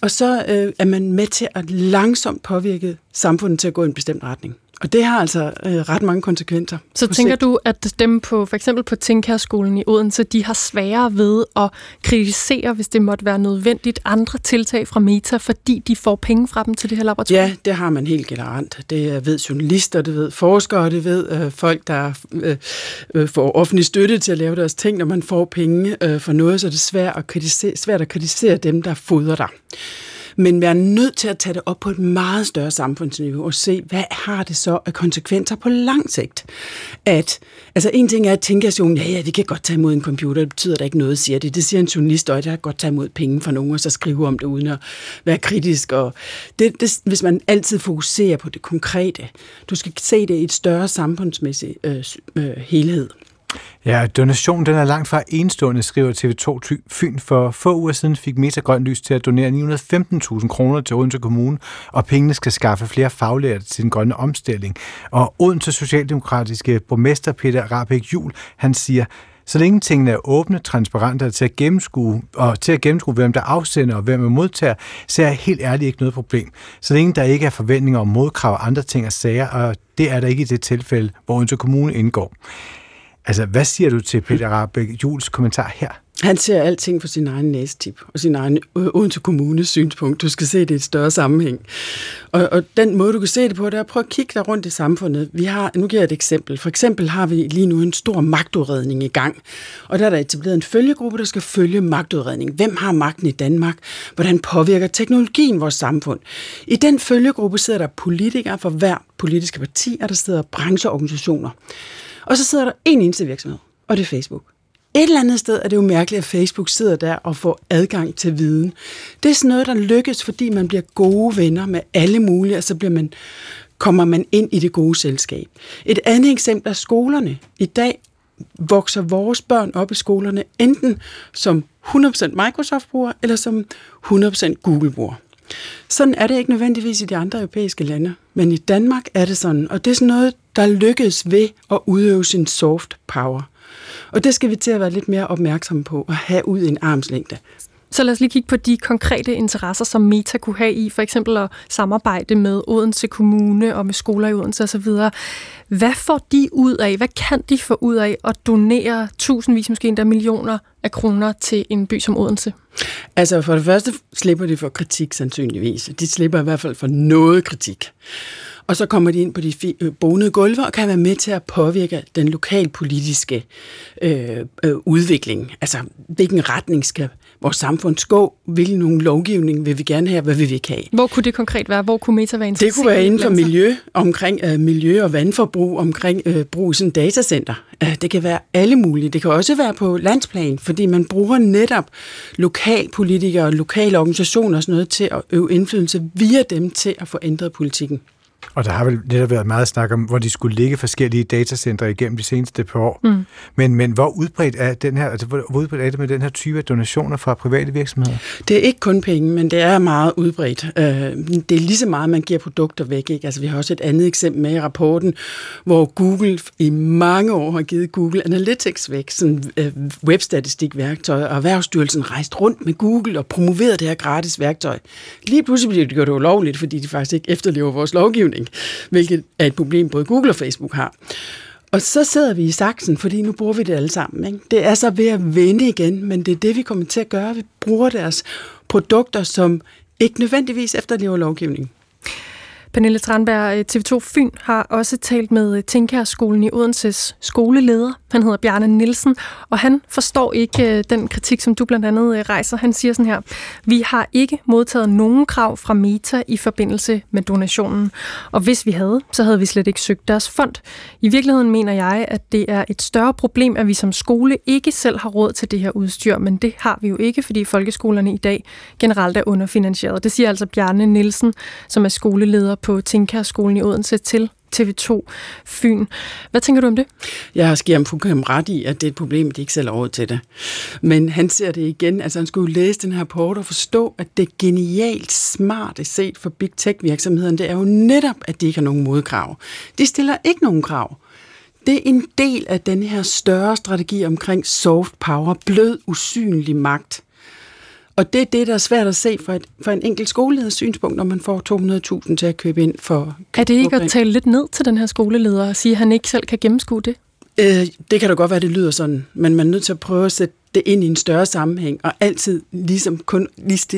Og så øh, er man med til at langsomt påvirke samfundet til at gå i en bestemt retning. Og det har altså øh, ret mange konsekvenser. Så tænker sigt. du, at dem på for eksempel på Tinkærskolen i Odense, de har sværere ved at kritisere, hvis det måtte være nødvendigt, andre tiltag fra Meta, fordi de får penge fra dem til det her laboratorium? Ja, det har man helt generelt. Det ved journalister, det ved forskere, det ved øh, folk, der øh, øh, får offentlig støtte til at lave deres ting. Når man får penge øh, for noget, så er det svært at kritisere, svært at kritisere dem, der fodrer dig. Men være er nødt til at tage det op på et meget større samfundsniveau og se, hvad har det så af konsekvenser på lang sigt? At, altså en ting er at tænke, at ja, ja, vi kan godt tage imod en computer, det betyder der ikke noget, siger det. Det siger en journalist, og der kan godt tage imod penge fra nogen, og så skrive om det uden at være kritisk. Og det, det, hvis man altid fokuserer på det konkrete, du skal se det i et større samfundsmæssigt øh, øh, helhed. Ja, donationen den er langt fra enestående, skriver TV2 Fyn. For få uger siden fik Meta Grøn Lys til at donere 915.000 kroner til Odense Kommune, og pengene skal skaffe flere faglærte til den grønne omstilling. Og Odense Socialdemokratiske borgmester Peter Rabeck Jul, han siger, så længe tingene er åbne, transparente og til at gennemskue, og til at gennemskue, hvem der afsender og hvem der modtager, så er helt ærligt ikke noget problem. Så længe der ikke er forventninger om modkrav og andre ting og sager, og det er der ikke i det tilfælde, hvor Odense Kommune indgår. Altså, hvad siger du til Peter Rabeck Jules kommentar her? Han ser alting fra sin egen næstip og sin egen øh, Odense Kommunes synspunkt. Du skal se det i et større sammenhæng. Og, og den måde, du kan se det på, det er at prøve at kigge dig rundt i samfundet. Vi har, nu giver jeg et eksempel. For eksempel har vi lige nu en stor magtudredning i gang. Og der er der etableret en følgegruppe, der skal følge magtudredning. Hvem har magten i Danmark? Hvordan påvirker teknologien vores samfund? I den følgegruppe sidder der politikere fra hver politiske parti, og der sidder brancheorganisationer. Og så sidder der en eneste virksomhed, og det er Facebook. Et eller andet sted er det jo mærkeligt, at Facebook sidder der og får adgang til viden. Det er sådan noget, der lykkes, fordi man bliver gode venner med alle mulige, og så bliver man, kommer man ind i det gode selskab. Et andet eksempel er skolerne. I dag vokser vores børn op i skolerne enten som 100% Microsoft-bruger, eller som 100% Google-bruger. Sådan er det ikke nødvendigvis i de andre europæiske lande, men i Danmark er det sådan, og det er sådan noget, der lykkes ved at udøve sin soft power. Og det skal vi til at være lidt mere opmærksomme på og have ud i en armslængde. Så lad os lige kigge på de konkrete interesser, som Meta kunne have i, for eksempel at samarbejde med Odense Kommune og med skoler i Odense osv. Hvad får de ud af, hvad kan de få ud af at donere tusindvis, måske endda millioner af kroner til en by som Odense? Altså for det første slipper de for kritik sandsynligvis. De slipper i hvert fald for noget kritik. Og så kommer de ind på de øh, bonede gulve og kan være med til at påvirke den lokalpolitiske øh, øh, udvikling. Altså, hvilken retning skal vores samfund gå? Hvilken lovgivning vil vi gerne have, hvad vil vi ikke have? Hvor kunne det konkret være? Hvor kunne Meta være interesseret? Det kunne være inden for miljø, omkring øh, miljø og vandforbrug, omkring øh, brug i sådan datacenter. Øh, det kan være alle mulige. Det kan også være på landsplan, fordi man bruger netop lokalpolitikere og lokale organisationer og sådan noget til at øve indflydelse via dem til at få ændret politikken. Og der har vel netop været meget snak om, hvor de skulle ligge forskellige datacentre igennem de seneste par år. Mm. Men, men hvor udbredt er den her, altså hvor udbredt er det med den her type af donationer fra private virksomheder? Det er ikke kun penge, men det er meget udbredt. Øh, det er lige så meget, man giver produkter væk. Ikke? Altså, vi har også et andet eksempel med i rapporten, hvor Google i mange år har givet Google Analytics væk, sådan øh, webstatistikværktøj, og Erhvervsstyrelsen rejst rundt med Google og promoveret det her gratis værktøj. Lige pludselig bliver det gjort ulovligt, fordi de faktisk ikke efterlever vores lovgivning lovgivning, hvilket er et problem, både Google og Facebook har. Og så sidder vi i saksen, fordi nu bruger vi det alle sammen. Ikke? Det er så ved at vende igen, men det er det, vi kommer til at gøre. Vi bruger deres produkter, som ikke nødvendigvis efterlever lovgivningen. Pernille Tranberg, øh, TV2 Fyn, har også talt med øh, Tinkærskolen i Odenses skoleleder. Han hedder Bjarne Nielsen, og han forstår ikke øh, den kritik, som du blandt andet øh, rejser. Han siger sådan her, vi har ikke modtaget nogen krav fra Meta i forbindelse med donationen. Og hvis vi havde, så havde vi slet ikke søgt deres fond. I virkeligheden mener jeg, at det er et større problem, at vi som skole ikke selv har råd til det her udstyr, men det har vi jo ikke, fordi folkeskolerne i dag generelt er underfinansieret. Det siger altså Bjarne Nielsen, som er skoleleder på Tinkærskolen i Odense til TV2 Fyn. Hvad tænker du om det? Jeg har skrevet fuldkommen ret i, at det er et problem, at de ikke selv har råd til det. Men han ser det igen. Altså han skulle læse den her rapport og forstå, at det genialt smarte set for big tech-virksomhederne. Det er jo netop, at de ikke har nogen modkrav. De stiller ikke nogen krav. Det er en del af den her større strategi omkring soft power, blød, usynlig magt. Og det er det, der er svært at se fra, et, fra en enkelt skoleleders synspunkt, når man får 200.000 til at købe ind for... Er det ikke at tale lidt ned til den her skoleleder og sige, at han ikke selv kan gennemskue det? Øh, det kan da godt være, det lyder sådan, men man er nødt til at prøve at sætte det ind i en større sammenhæng, og altid ligesom kun,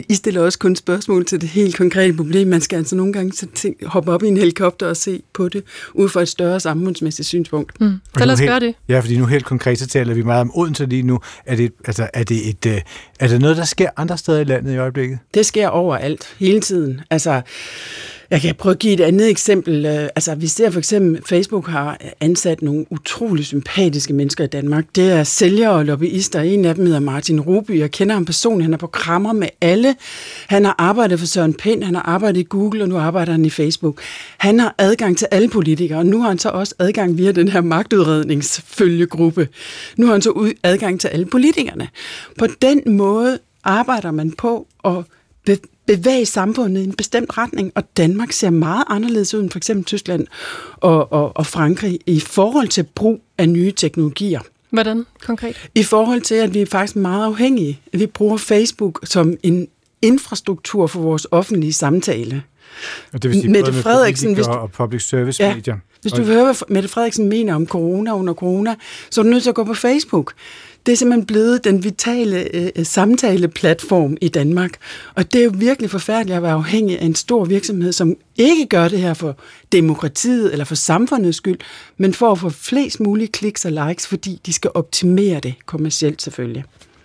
I stiller også kun spørgsmål til det helt konkrete problem. Man skal altså nogle gange ting, hoppe op i en helikopter og se på det, ud fra et større samfundsmæssigt synspunkt. Mm. Så lad os gøre det. Ja, fordi nu helt konkret, så taler vi meget om Odense lige nu. Er det, altså, er det, et, øh, er det noget, der sker andre steder i landet i øjeblikket? Det sker overalt, hele tiden. Altså, jeg kan prøve at give et andet eksempel. Øh, altså, vi ser for eksempel, Facebook har ansat nogle utrolig sympatiske mennesker i Danmark. Det er sælgere og lobbyister. En af dem hedder Martin Ruby. Jeg kender ham personligt. Han er på krammer med alle. Han har arbejdet for Søren Pind, han har arbejdet i Google, og nu arbejder han i Facebook. Han har adgang til alle politikere, og nu har han så også adgang via den her magtudredningsfølgegruppe. Nu har han så adgang til alle politikerne. På den måde arbejder man på at bevæge samfundet i en bestemt retning, og Danmark ser meget anderledes ud end for eksempel Tyskland og, og, og Frankrig i forhold til brug af nye teknologier. Hvordan konkret? I forhold til, at vi er faktisk meget afhængige. Vi bruger Facebook som en infrastruktur for vores offentlige samtale. Og det vil sige Mette Frederiksen, hvis du, og public service ja, medier. Hvis du vil høre, hvad Mette Frederiksen mener om corona under corona, så er du nødt til at gå på Facebook. Det er simpelthen blevet den vitale øh, samtaleplatform i Danmark. Og det er jo virkelig forfærdeligt at være afhængig af en stor virksomhed, som ikke gør det her for demokratiet eller for samfundets skyld, men for at få flest mulige kliks og likes, fordi de skal optimere det kommercielt selvfølgelig.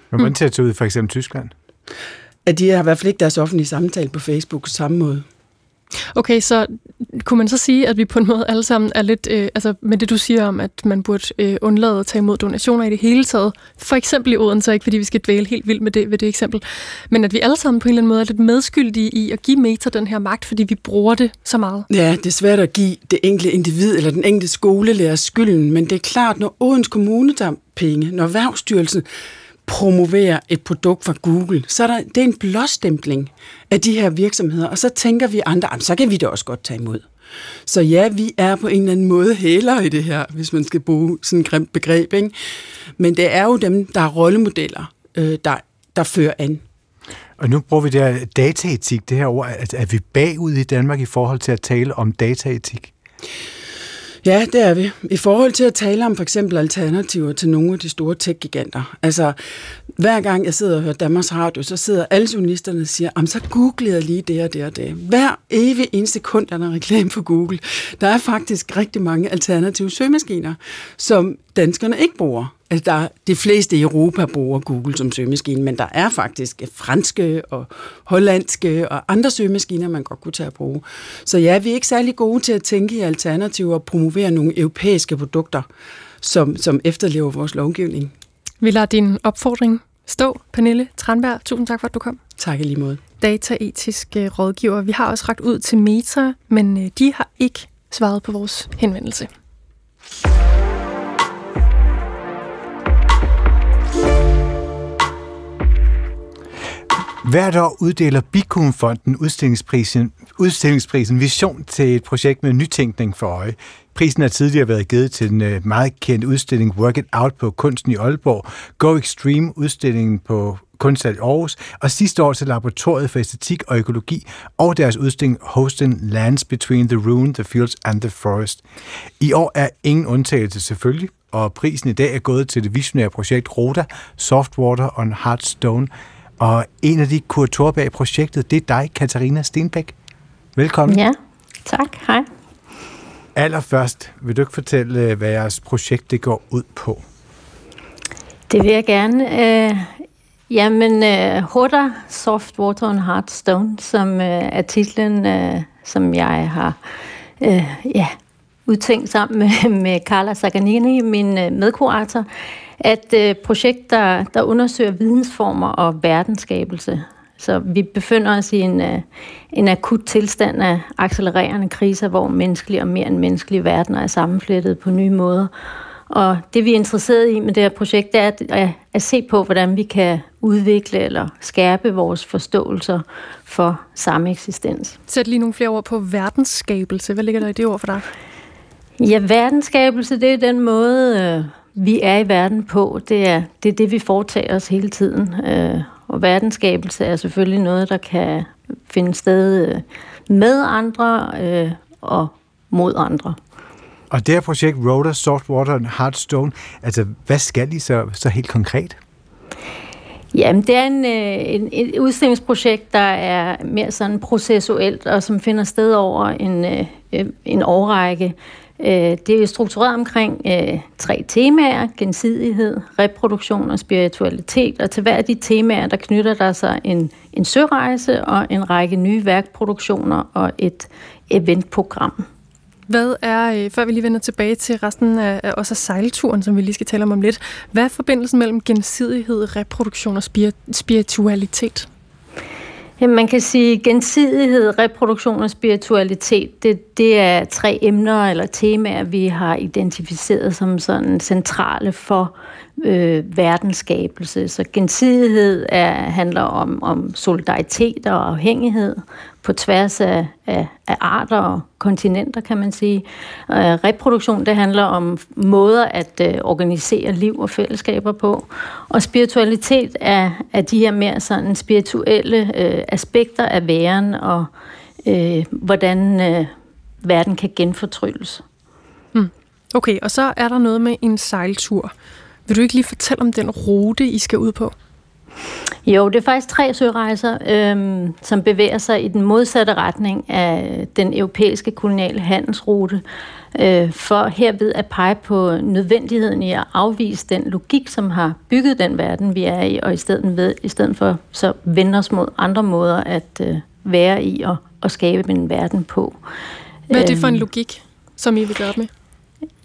Hvordan ser det ud i for eksempel Tyskland? At de har i hvert fald ikke deres offentlige samtale på Facebook på samme måde. Okay, så kunne man så sige, at vi på en måde alle sammen er lidt, øh, altså med det du siger om, at man burde øh, undlade at tage imod donationer i det hele taget, for eksempel i Odense, ikke fordi vi skal dvæle helt vildt med det, ved det eksempel, men at vi alle sammen på en eller anden måde er lidt medskyldige i at give meter den her magt, fordi vi bruger det så meget. Ja, det er svært at give det enkelte individ eller den enkelte skolelærer skylden, men det er klart, når Odense Kommune der penge, når Erhvervsstyrelsen promovere et produkt fra Google, så er der, det er en blåstempling af de her virksomheder, og så tænker vi andre, så kan vi da også godt tage imod. Så ja, vi er på en eller anden måde hæler i det her, hvis man skal bruge sådan et grimt begreb. Ikke? Men det er jo dem, der er rollemodeller, øh, der, der fører an. Og nu bruger vi det her dataetik, det her ord. Er, vi bagud i Danmark i forhold til at tale om dataetik? Ja, det er vi. I forhold til at tale om for eksempel alternativer til nogle af de store tech-giganter. Altså, hver gang jeg sidder og hører Danmarks Radio, så sidder alle journalisterne og siger, så googlede jeg lige det og det og det. Hver evig en sekund er der reklame for Google. Der er faktisk rigtig mange alternative søgemaskiner, som danskerne ikke bruger. Altså, der, de fleste i Europa bruger Google som søgemaskine, men der er faktisk franske og hollandske og andre søgemaskiner, man godt kunne tage at bruge. Så ja, vi er ikke særlig gode til at tænke i alternativer og promovere nogle europæiske produkter, som, som efterlever vores lovgivning. Vi lader din opfordring stå, Pernille Tranberg. Tusind tak for, at du kom. Tak i lige måde. Dataetisk rådgiver. Vi har også ret ud til Meta, men øh, de har ikke svaret på vores henvendelse. Hvert år uddeler Bikumfonden udstillingsprisen, udstillingsprisen Vision til et projekt med nytænkning for øje. Prisen har tidligere været givet til den øh, meget kendte udstilling Work It Out på Kunsten i Aalborg, Go Extreme udstillingen på Kunsthal i Aarhus, og sidste år til Laboratoriet for Æstetik og Økologi og deres udstilling Hosting Lands Between the Ruin, the Fields and the Forest. I år er ingen undtagelse selvfølgelig, og prisen i dag er gået til det visionære projekt Roda, Softwater on Hard Stone, og en af de kuratorer bag projektet, det er dig, Katarina Stenbæk. Velkommen. Ja, tak. Hej. Allerførst, vil du ikke fortælle, hvad jeres projekt det går ud på? Det vil jeg gerne. Øh, jamen, øh, Hutter, Soft Water and Hard Stone, som øh, er titlen, øh, som jeg har øh, ja, udtænkt sammen med, med Carla Saganini, min øh, medkurator, at øh, projekt, der, der undersøger vidensformer og verdensskabelse. Så vi befinder os i en, øh, en akut tilstand af accelererende kriser, hvor menneskelig og mere end menneskelig verden er sammenflettet på nye måder. Og det vi er interesseret i med det her projekt, det er at, at, at se på, hvordan vi kan udvikle eller skærpe vores forståelser for samme eksistens. Sæt lige nogle flere ord på verdensskabelse. Hvad ligger der i det ord for dig? Ja, verdensskabelse, det er den måde, øh, vi er i verden på. Det er, det er det, vi foretager os hele tiden. Øh, og verdensskabelse er selvfølgelig noget, der kan finde sted øh, med andre øh, og mod andre. Og det her projekt, Rhoda, Saltwater and Heartstone, altså hvad skal I så, så helt konkret? Jamen, det er en, en, et udstillingsprojekt, der er mere sådan processuelt, og som finder sted over en, en årrække. Øh, det er jo struktureret omkring øh, tre temaer, gensidighed, reproduktion og spiritualitet, og til hver af de temaer, der knytter der sig en, en sørejse og en række nye værkproduktioner og et eventprogram. Hvad er, øh, før vi lige vender tilbage til resten af, af også af sejlturen, som vi lige skal tale om om lidt, hvad er forbindelsen mellem gensidighed, reproduktion og spiritualitet? Jamen, man kan sige, gensidighed, reproduktion og spiritualitet, det, det er tre emner eller temaer, vi har identificeret som sådan centrale for øh, verdensskabelse. Så gensidighed er, handler om, om solidaritet og afhængighed på tværs af, af, af arter og kontinenter, kan man sige. Øh, reproduktion, det handler om måder at øh, organisere liv og fællesskaber på. Og spiritualitet er, er de her mere sådan spirituelle øh, aspekter af væren og øh, hvordan øh, verden kan genfortrylles. Hmm. Okay, og så er der noget med en sejltur. Vil du ikke lige fortælle om den rute, I skal ud på? Jo, det er faktisk tre sørejser, øhm, som bevæger sig i den modsatte retning af den europæiske koloniale handelsrute, øh, for herved at pege på nødvendigheden i at afvise den logik, som har bygget den verden, vi er i, og i stedet, ved, i stedet for så vende os mod andre måder at øh, være i og, og skabe en verden på. Hvad er det for en øhm, logik, som I vil gøre med?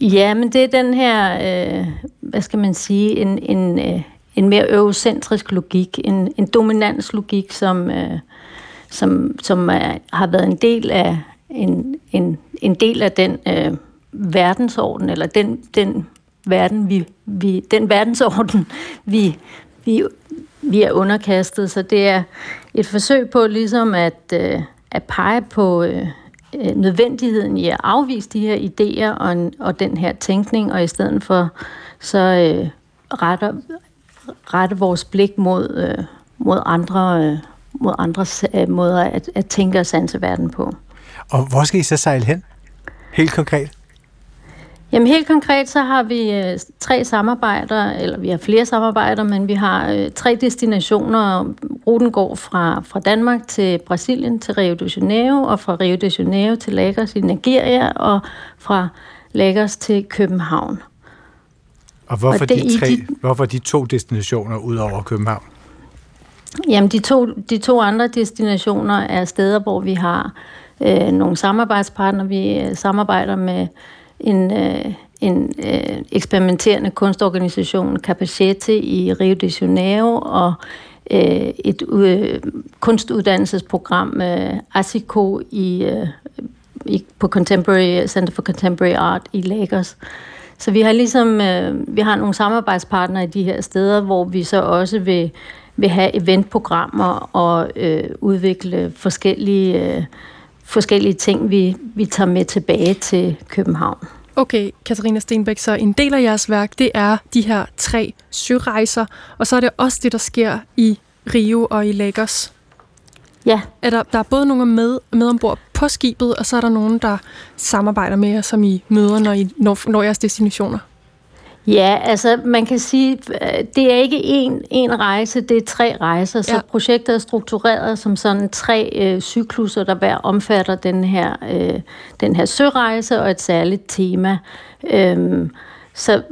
Ja, men det er den her, øh, hvad skal man sige, en, en, øh, en mere eurocentrisk logik, en, en dominanslogik, som, øh, som, som er, har været en del af en, en, en del af den øh, verdensorden, eller den, den verden, vi, vi, den verdensorden, vi, vi, vi er underkastet. Så det er et forsøg på ligesom at, øh, at pege på øh, øh nødvendigheden i at afvise de her idéer og, og den her tænkning, og i stedet for så øh, retter, rette vores blik mod, øh, mod andre, øh, mod andre øh, måder at, at tænke og sanse verden på. Og hvor skal I så sejle hen? Helt konkret? Jamen helt konkret så har vi øh, tre samarbejder, eller vi har flere samarbejder, men vi har øh, tre destinationer. Ruten går fra, fra Danmark til Brasilien til Rio de Janeiro, og fra Rio de Janeiro til Lagos i Nigeria, og fra Lagos til København. Og hvorfor, og det, de, tre, de, hvorfor de to destinationer ud over København? Jamen, de to, de to andre destinationer er steder, hvor vi har øh, nogle samarbejdspartnere. Vi øh, samarbejder med en, øh, en øh, eksperimenterende kunstorganisation, Capacete i Rio de Janeiro, og øh, et øh, kunstuddannelsesprogram, øh, ASICO, i, øh, i, på Contemporary Center for Contemporary Art i Lagos. Så vi har ligesom, øh, vi har nogle samarbejdspartnere i de her steder, hvor vi så også vil, vil have eventprogrammer og øh, udvikle forskellige, øh, forskellige ting, vi, vi tager med tilbage til København. Okay, Katarina Stenbæk, så en del af jeres værk, det er de her tre sørejser, og så er det også det, der sker i Rio og i Lagos. Ja. Er der, der er både nogle med, med ombord på skibet, og så er der nogen, der samarbejder med jer, som I møder, når I når, når jeres destinationer? Ja, altså man kan sige, det er ikke én, én rejse, det er tre rejser, så ja. projektet er struktureret som sådan tre øh, cykluser, der hver omfatter den her, øh, den her sørejse og et særligt tema. Øhm, så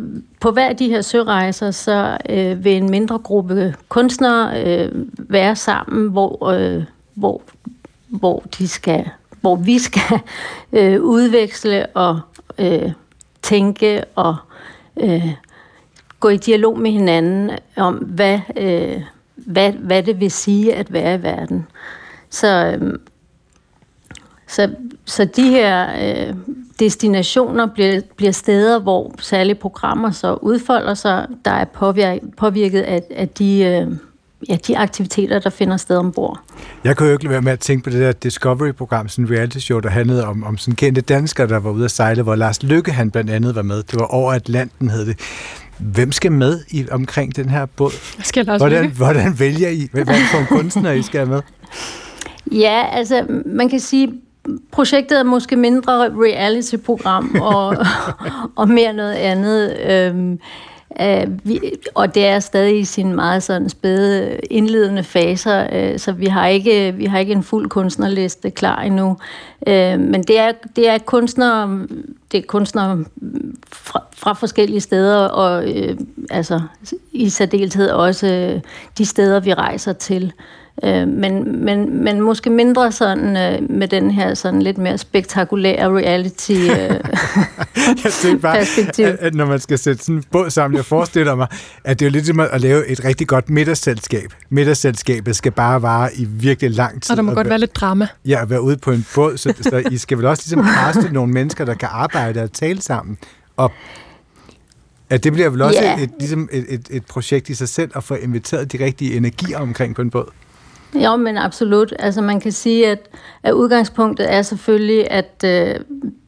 på hver af de her sørejser, så øh, vil en mindre gruppe kunstnere øh, være sammen, hvor, øh, hvor, hvor de skal hvor vi skal øh, udveksle og øh, tænke og øh, gå i dialog med hinanden om, hvad, øh, hvad, hvad det vil sige at være i verden. Så, øh, så, så de her øh, destinationer bliver, bliver steder, hvor særlige programmer så udfolder sig, der er påvirket, påvirket af, af de, øh, ja, de aktiviteter, der finder sted ombord. Jeg kunne jo ikke lade være med at tænke på det der Discovery-program, sådan en reality-show, der handlede om, om sådan kendte danskere, der var ude at sejle, hvor Lars Lykke han blandt andet var med. Det var over Atlanten, hed det. Hvem skal med i, omkring den her båd? Skal Lars Hvordan, Lykke? hvordan vælger I? Hvad for en kunstner, I skal med? Ja, altså man kan sige, projektet er måske mindre reality-program og, og mere noget andet. Øhm, øh, vi, og det er stadig i sine meget sådan spæde indledende faser, øh, så vi har, ikke, vi har ikke en fuld kunstnerliste klar endnu. Øh, men det er, det er kunstnere, det er kunstnere fra, fra forskellige steder, og øh, altså i særdeleshed også øh, de steder, vi rejser til. Øh, men, men, men måske mindre sådan øh, med den her sådan lidt mere spektakulære reality øh, Jeg tænker bare, perspektiv. at, at når man skal sætte sådan en båd sammen, jeg forestiller mig, at det er jo lidt som at lave et rigtig godt middagsselskab. Middagsselskabet skal bare vare i virkelig lang tid. Og der må godt være lidt drama. Ja, at være ude på en båd, så, så I skal vel også ligesom kaste nogle mennesker, der kan arbejde og tale sammen. Og at det bliver vel også Ja. et, ligesom et, et, et projekt i sig selv at få inviteret de rigtige energier omkring på en båd. Jo, men absolut. Altså man kan sige, at, at udgangspunktet er selvfølgelig, at øh,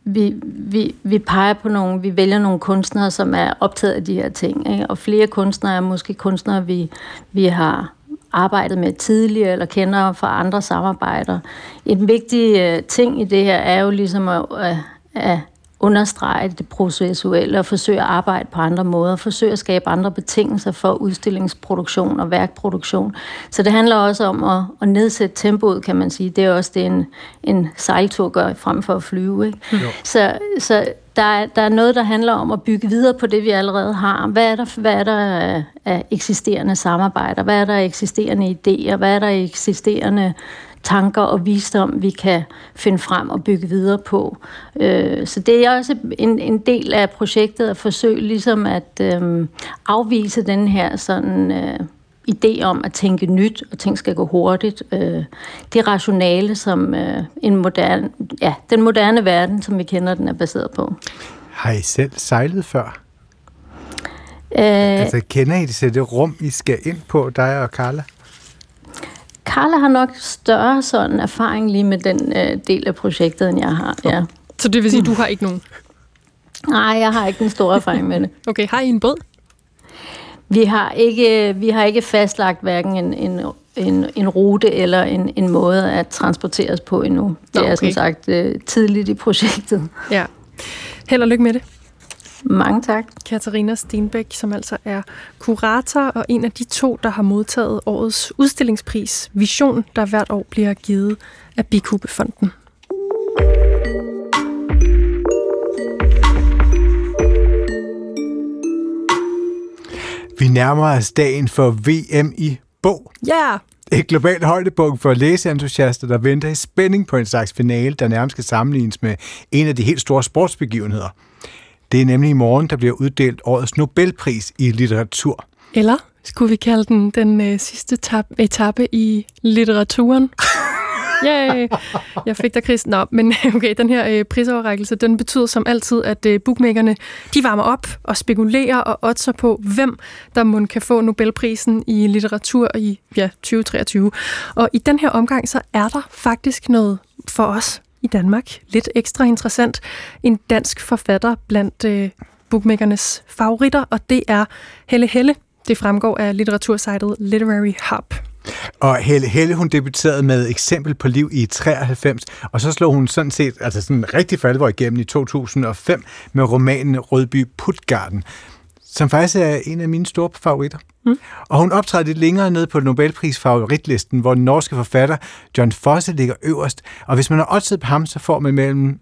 vi, vi, vi peger på nogle, vi vælger nogle kunstnere, som er optaget af de her ting. Ikke? Og flere kunstnere er måske kunstnere, vi, vi har arbejdet med tidligere, eller kender fra andre samarbejder. En vigtig øh, ting i det her er jo ligesom at, at, at understrege det processuelle og forsøge at arbejde på andre måder, forsøge at skabe andre betingelser for udstillingsproduktion og værkproduktion. Så det handler også om at, at nedsætte tempoet, kan man sige. Det er også det, en, en sejltur gør frem for at flyve. Ikke? Så, så der, er, der er noget, der handler om at bygge videre på det, vi allerede har. Hvad er der, hvad er der af, eksisterende samarbejder? Hvad er der af eksisterende idéer? Hvad er der af eksisterende tanker og visdom, vi kan finde frem og bygge videre på. Øh, så det er også en, en del af projektet at forsøge ligesom at øh, afvise den her sådan øh, idé om at tænke nyt, og ting skal gå hurtigt. Øh, det rationale, som øh, en moderne, ja, den moderne verden, som vi kender den, er baseret på. Har I selv sejlet før? Øh, Altså, kender I det, det rum, I skal ind på, dig og Carla? Carla har nok større sådan erfaring lige med den øh, del af projektet, end jeg har. Ja. Så det vil sige, at du har ikke nogen. Nej, jeg har ikke den store erfaring med det. Okay, har I en båd? Vi har ikke, vi har ikke fastlagt hverken en, en, en, en rute eller en, en måde at transporteres på endnu. Det Nå, er som okay. sagt øh, tidligt i projektet. Ja. Held og lykke med det. Mange tak. Katarina Stenbæk, som altså er kurator og en af de to, der har modtaget årets udstillingspris Vision, der hvert år bliver givet af Bikubefonden. Vi nærmer os dagen for VM i bog. Ja! Et globalt højdepunkt for læseentusiaster, der venter i spænding på en slags finale, der nærmest skal sammenlignes med en af de helt store sportsbegivenheder. Det er nemlig i morgen, der bliver uddelt årets Nobelpris i litteratur. Eller skulle vi kalde den den øh, sidste tab- etape i litteraturen? Yay! Jeg fik dig, Chris. Nå, men okay, den her øh, prisoverrækkelse, den betyder som altid, at øh, bookmakerne, de varmer op og spekulerer og oddser på, hvem der må kan få Nobelprisen i litteratur i ja, 2023. Og i den her omgang, så er der faktisk noget for os i Danmark, lidt ekstra interessant. En dansk forfatter blandt øh, bookmakernes favoritter, og det er Helle Helle. Det fremgår af litteratursejtet Literary Hub. Og Helle, Helle, hun debuterede med Eksempel på liv i 93, og så slog hun sådan set altså sådan rigtig for alvor igennem i 2005 med romanen Rødby Putgarden, som faktisk er en af mine store favoritter. Mm. Og hun optræder lidt længere ned på Nobelpris favoritlisten, hvor den norske forfatter John Fosse ligger øverst. Og hvis man har oddset på ham, så får man mellem,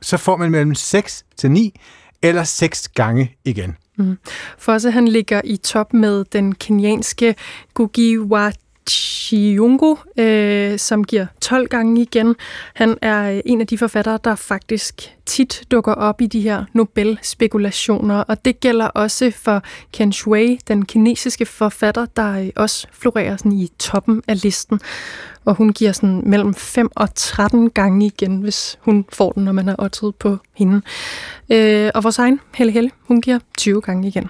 så får man mellem 6 til 9 eller 6 gange igen. Fosse han ligger i top med den kenyanske Ngugi wa Chiyungo, øh, som giver 12 gange igen. Han er øh, en af de forfattere, der faktisk tit dukker op i de her Nobel-spekulationer, og det gælder også for Ken Shui, den kinesiske forfatter, der øh, også florerer sådan i toppen af listen. Og hun giver sådan mellem 5 og 13 gange igen, hvis hun får den, når man har oddset på hende. Øh, og vores egen Helle Helle, hun giver 20 gange igen.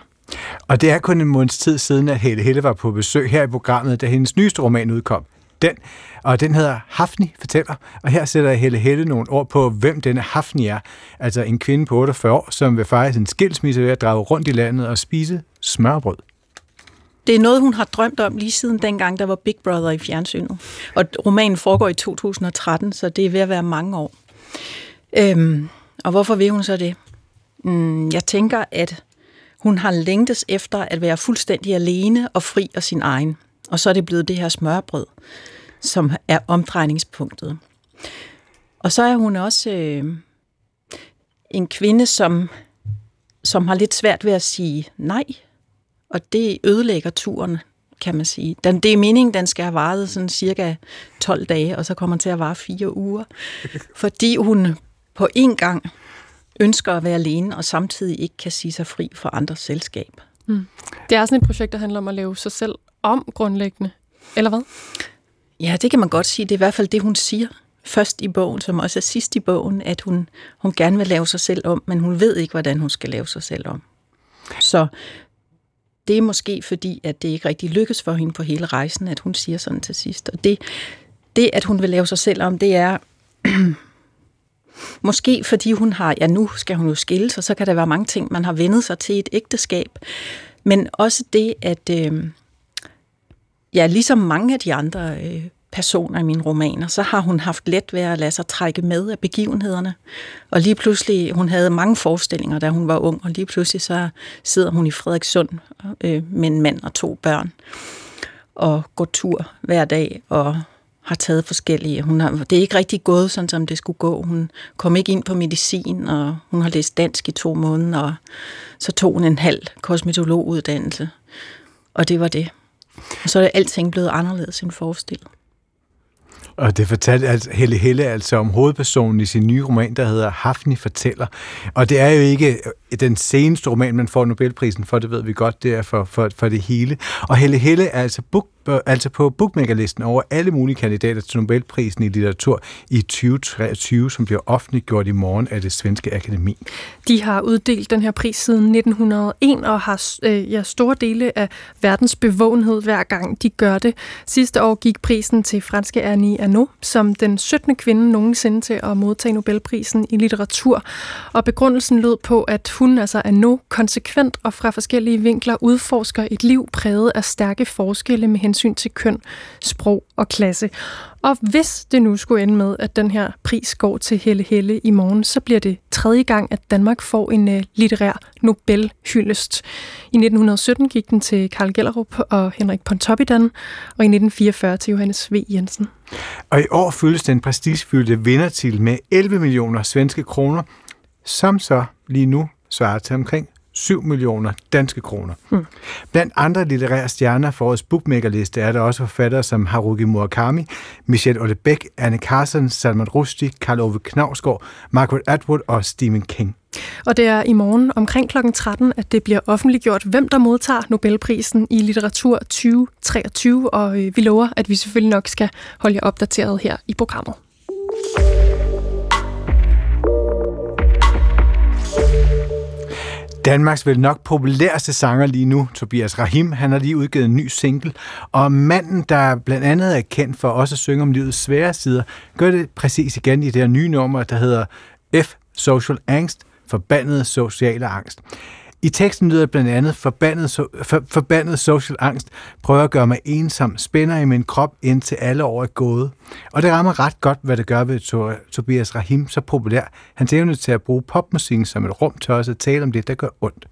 Og det er kun en måneds tid siden, at Helle Helle var på besøg her i programmet, da hendes nyeste roman udkom. Den, og den hedder Hafni fortæller, og her sætter Helle Helle nogle ord på, hvem denne Hafni er. Altså en kvinde på 48 år, som vil fejre sin skilsmisse ved at drage rundt i landet og spise smørbrød. Det er noget, hun har drømt om lige siden dengang, der var Big Brother i fjernsynet. Og romanen foregår i 2013, så det er ved at være mange år. Øhm, og hvorfor vil hun så det? Mm, jeg tænker, at hun har længtes efter at være fuldstændig alene og fri af sin egen. Og så er det blevet det her smørbrød, som er omdrejningspunktet. Og så er hun også øh, en kvinde, som, som har lidt svært ved at sige nej. Og det ødelægger turen, kan man sige. Den, det er meningen, den skal have varet sådan cirka 12 dage, og så kommer den til at vare fire uger. Fordi hun på en gang ønsker at være alene, og samtidig ikke kan sige sig fri for andres selskab. Mm. Det er sådan et projekt, der handler om at lave sig selv om grundlæggende, eller hvad? Ja, det kan man godt sige. Det er i hvert fald det, hun siger først i bogen, som også er sidst i bogen, at hun, hun gerne vil lave sig selv om, men hun ved ikke, hvordan hun skal lave sig selv om. Så det er måske fordi, at det ikke rigtig lykkes for hende på hele rejsen, at hun siger sådan til sidst. Og det, det at hun vil lave sig selv om, det er Måske fordi hun har, ja nu skal hun jo skilles, og så kan der være mange ting, man har vendet sig til et ægteskab. Men også det, at øh, ja, ligesom mange af de andre øh, personer i mine romaner, så har hun haft let ved at lade sig trække med af begivenhederne. Og lige pludselig, hun havde mange forestillinger, da hun var ung, og lige pludselig så sidder hun i Frederikssund øh, med en mand og to børn og går tur hver dag og har taget forskellige. Hun har, det er ikke rigtig gået, sådan som det skulle gå. Hun kom ikke ind på medicin, og hun har læst dansk i to måneder, og så tog hun en halv kosmetologuddannelse. Og det var det. Og så er det alting blevet anderledes end forestillet. Og det fortalte altså Helle Helle altså om hovedpersonen i sin nye roman, der hedder Hafni fortæller. Og det er jo ikke den seneste roman, man får Nobelprisen for, det ved vi godt, det er for, for, for det hele. Og Helle Helle er altså book øh, altså på bookmakerlisten over alle mulige kandidater til Nobelprisen i litteratur i 2023, som bliver offentliggjort i morgen af det svenske akademi. De har uddelt den her pris siden 1901 og har øh, ja, store dele af verdens bevågenhed hver gang de gør det. Sidste år gik prisen til franske Annie Arnaud, som den 17. kvinde nogensinde til at modtage Nobelprisen i litteratur. Og begrundelsen lød på, at hun, altså Arnaud, konsekvent og fra forskellige vinkler udforsker et liv præget af stærke forskelle med hensyn til køn, sprog og klasse. Og hvis det nu skulle ende med, at den her pris går til Helle Helle i morgen, så bliver det tredje gang, at Danmark får en øh, litterær Nobelhyldest. I 1917 gik den til Karl Gellerup og Henrik Pontoppidan, og i 1944 til Johannes V. Jensen. Og i år fyldes den prestigefyldte vindertitel med 11 millioner svenske kroner, som så lige nu svarer til omkring 7 millioner danske kroner. Hmm. Blandt andre litterære stjerner for årets bookmakerliste er der også forfattere som Haruki Murakami, Michel Houellebecq, Anne Carson, Salman Rushdie, Karl Ove Knavsgaard, Margaret Atwood og Stephen King. Og det er i morgen omkring kl. 13, at det bliver offentliggjort, hvem der modtager Nobelprisen i litteratur 2023, og øh, vi lover, at vi selvfølgelig nok skal holde jer opdateret her i programmet. Danmarks vel nok populærste sanger lige nu, Tobias Rahim, han har lige udgivet en ny single, og manden, der blandt andet er kendt for også at synge om livets svære sider, gør det præcis igen i det her nye nummer, der hedder F Social Angst, forbandet sociale angst. I teksten lyder blandt andet, forbandet, so, for, forbandet social angst prøver at gøre mig ensom, spænder i min krop indtil alle år er gået. Og det rammer ret godt, hvad det gør ved Tobias Rahim så populær. Han evne til at bruge popmusikken som et rum til også at tale om det, der gør ondt.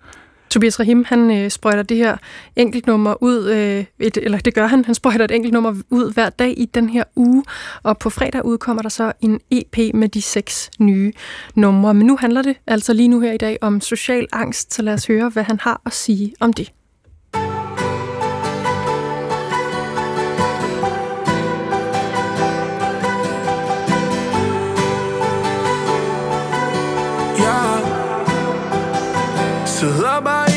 Tobias Rahim, han øh, sprøjter det her enkeltnummer ud, øh, et, eller det gør han, han sprøjter et enkeltnummer ud hver dag i den her uge, og på fredag udkommer der så en EP med de seks nye numre. Men nu handler det altså lige nu her i dag om social angst, så lad os høre, hvad han har at sige om det. bye.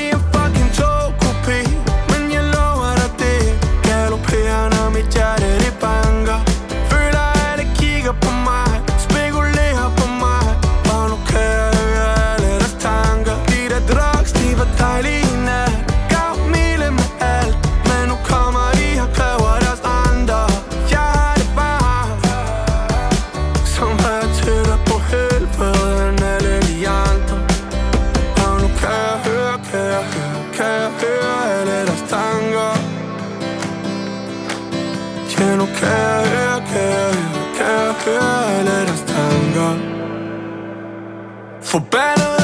Forbandet af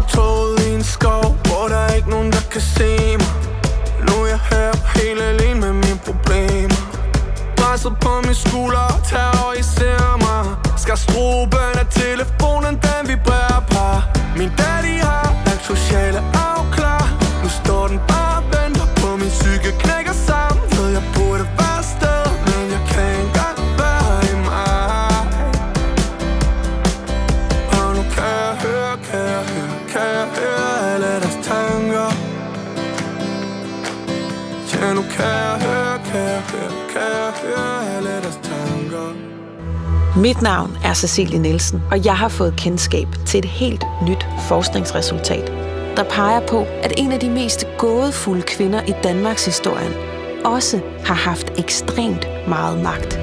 optoget i en skov Hvor der er ikke nogen der kan se mig. Nu er jeg her helt alene med mine problemer. Presset på min skulder og terroriserer mig. Skal struben af telefonen Den vibrerer par. Min daddy har lagt sociale Mit navn er Cecilie Nielsen, og jeg har fået kendskab til et helt nyt forskningsresultat, der peger på, at en af de mest gådefulde kvinder i Danmarks historie også har haft ekstremt meget magt.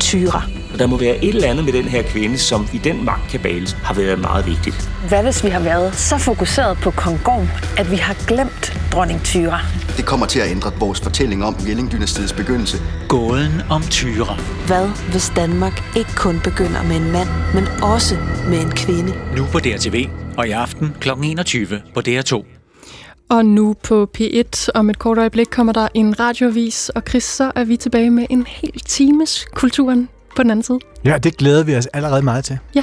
Tyra. Der må være et eller andet med den her kvinde, som i den magtkabale har været meget vigtigt. Hvad hvis vi har været så fokuseret på kong Gorm, at vi har glemt dronning Tyra? Det kommer til at ændre vores fortælling om Jelling-dynastiets begyndelse. Gåden om Tyra. Hvad hvis Danmark ikke kun begynder med en mand, men også med en kvinde? Nu på DRTV, og i aften kl. 21 på DR2. Og nu på P1 om et kort øjeblik kommer der en radiovis, og Chris, så er vi tilbage med en hel times kulturen på den anden side. Ja, det glæder vi os allerede meget til. Ja.